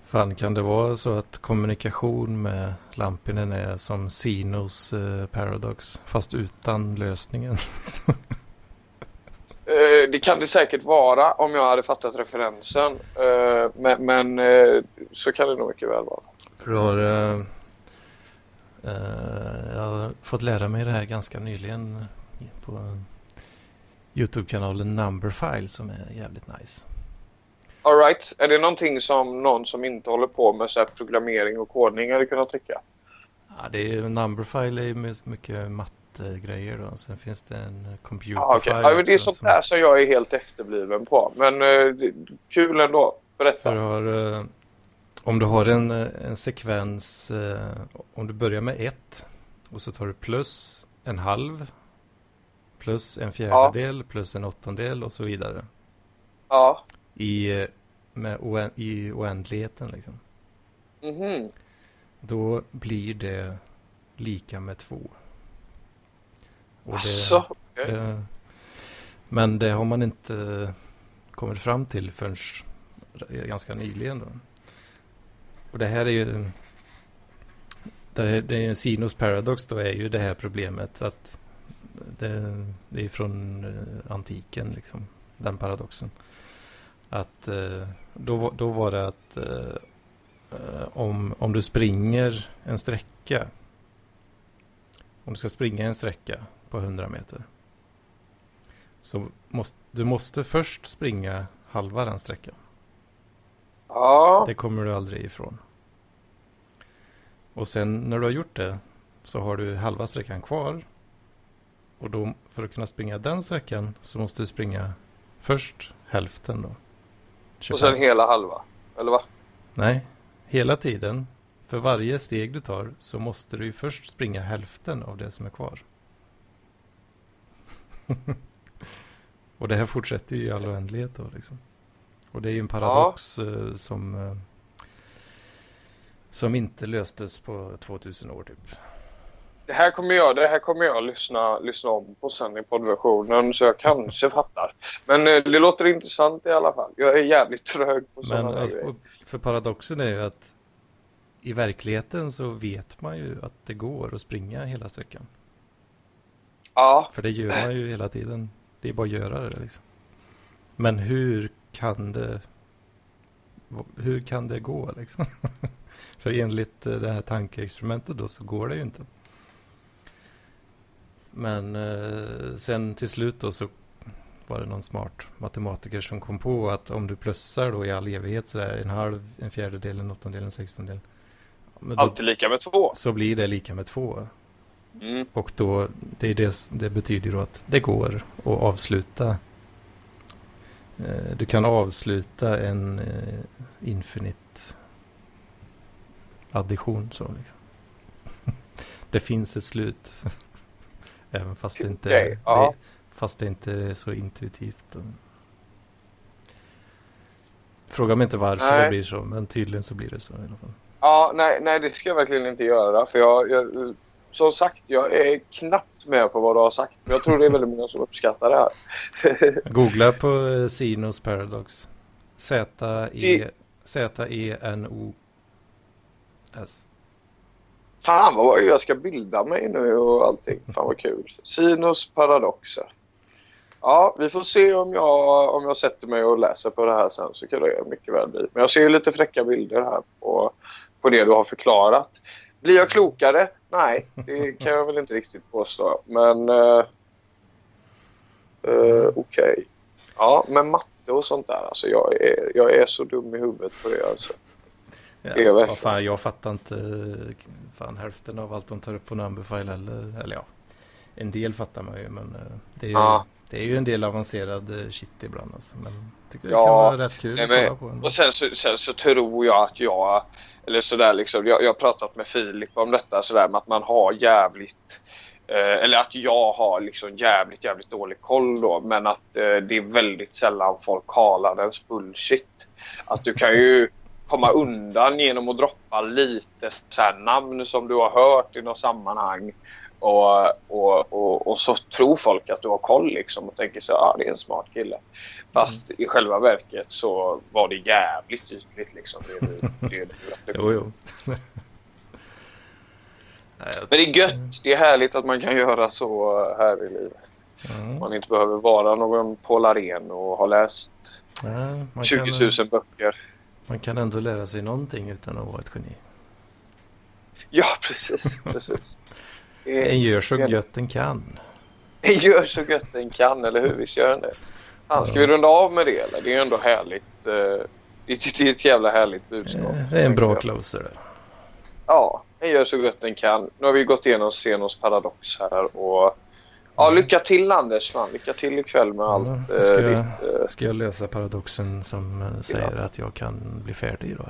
Fan, kan det vara så att kommunikation med Lampinen är som Sinos eh, Paradox, fast utan lösningen?
Eh, det kan det säkert vara om jag hade fattat referensen. Eh, men men eh, så kan det nog mycket väl vara.
För du har, eh, eh, jag har fått lära mig det här ganska nyligen på YouTube-kanalen Numberfile som är jävligt nice.
All right. Är det någonting som någon som inte håller på med så här programmering och kodning hade kunnat tycka?
Ja, det är, Numberfile är ju mycket mattegrejer då. Sen finns det en
Ah,
computerfile
okay. ja, det är sånt
som-
där som jag är helt efterbliven på. Men eh, kul ändå. Berätta.
du har, eh, om du har en, eh, en sekvens, eh, om du börjar med ett och så tar du plus en halv, plus en fjärdedel, plus en åttondel och så vidare.
Ja.
I, med oä- i oändligheten liksom.
Mhm.
Då blir det lika med två. Och det-
Asså, okej.
det, men det har man inte kommit fram till förrän ganska nyligen. Då. Och det här är ju... Det, är- det är Sinos Paradox då är ju det här problemet att det, det är från eh, antiken liksom, den paradoxen. Att eh, då, då var det att eh, om, om du springer en sträcka om du ska springa en sträcka på 100 meter så måste du måste först springa halva den sträckan.
Ja.
Det kommer du aldrig ifrån. Och sen när du har gjort det så har du halva sträckan kvar. Och då för att kunna springa den sträckan så måste du springa först hälften då.
Och
25.
sen hela halva. Eller va?
Nej, hela tiden. För varje steg du tar så måste du ju först springa hälften av det som är kvar. och det här fortsätter ju i all oändlighet då liksom. Och det är ju en paradox eh, som, eh, som inte löstes på 2000 år typ.
Det här kommer jag, det här kommer jag lyssna, lyssna om på sen i poddversionen så jag kanske fattar. Men eh, det låter intressant i alla fall. Jag är jävligt trög på
Men
sådana där
alltså,
grejer.
för paradoxen är ju att i verkligheten så vet man ju att det går att springa hela sträckan.
Ja,
För det gör man ju hela tiden. Det är bara att göra det liksom. Men hur kan det hur kan det gå liksom? För enligt eh, det här tankeexperimentet då så går det ju inte. Men eh, sen till slut då så var det någon smart matematiker som kom på att om du plussar då i all evighet så där en halv, en fjärdedel, en åttondel, en sextondel. Men då,
alltid lika med två.
så blir det lika med två.
Mm.
Och då, det, är det, det betyder då att det går att avsluta. Eh, Du kan avsluta en eh, infinite addition så liksom. Det finns ett slut. Även fast det inte,
Okej, ja.
det, fast det inte är så intuitivt. Fråga mig inte varför
Nej.
det blir så, men tydligen så blir det så i alla fall.
Ja, nej, nej, det ska jag verkligen inte göra. För jag, jag, som sagt, jag är knappt med på vad du har sagt. Men jag tror det är väldigt många som uppskattar det här.
Googla på eh, Sinos Paradox. Z-E-
Det-
Z-E-N-O-S.
Fan vad jag ska bilda mig nu och allting. Fan vad kul. Sinus paradoxer. Ja, vi får se om jag, om jag sätter mig och läser på det här sen så kan det mycket väl bli. Men jag ser ju lite fräcka bilder här på, på det du har förklarat. Blir jag klokare? Nej, det kan jag väl inte riktigt påstå. Men uh, okej. Ja, men matte och sånt där. Alltså jag är, jag är så dum i huvudet på det. Alltså.
Ja, vad fan, jag fattar inte eh, fan, hälften av allt de tar upp på Numberfile heller. Eller ja, en del fattar man ju. Men eh, det är ju,
Ja.
det är ju en del avancerad eh, shit ibland. Alltså. Men tycker det
Ja,
kan vara rätt kul
nej,
att
men-
kolla på. Ändå.
Och sen så, sen så tror jag att jag, eller sådär liksom, jag, jag har pratat med Filip om detta sådär med att man har jävligt, eh, eller att jag har liksom jävligt, jävligt dålig koll då, men att eh, det är väldigt sällan folk kallar ens bullshit. Att du kan ju komma undan genom att droppa lite så namn som du har hört i något sammanhang Och, och, och, och så tror folk att du har koll liksom och tänker så ah, det är en smart kille. Fast i själva verket så var det jävligt tydligt liksom. Det, det, det, det,
Jo, jo.
Men det är gött. Det är härligt att man kan göra så här i livet.
Mm.
Man inte behöver vara någon Paul Arén och ha läst
man,
20
kan,
000 böcker.
Man kan ändå lära sig någonting utan att vara ett geni.
Ja, precis. precis. Det
En gör så gött den kan.
En gör så gött den kan, eller hur? Visst gör den det? Fan, ska vi runda av med det, eller? Det är ändå härligt. eh, Det är ett jävla härligt budskap.
Eh, Det är en bra closer där.
Ja, en gör så gott den kan. Nu har vi gått igenom Senos paradox här och... Ja, lycka till Anders, man. Lycka till ikväll med allt.
Ja,
eh,
ska, jag,
ditt, eh,
ska jag lösa paradoxen som eh, säger att jag kan bli färdig då?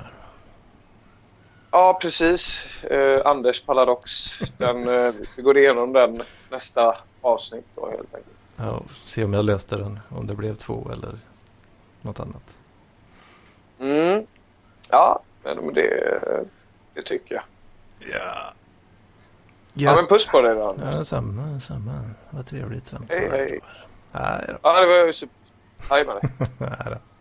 Ja, precis. Eh, Anders paradox. Den, eh, vi går igenom den nästa avsnitt då helt enkelt.
Ja, se om jag löste den. Om det blev två eller något annat.
Mm. Ja, men det, det tycker jag.
Ja.
Ja, men puss på dig då.
Ja, samma, samma. Vad trevligt samtal.
Hej, hej.
Nej då.
Ja, det var ju. Hej med dig.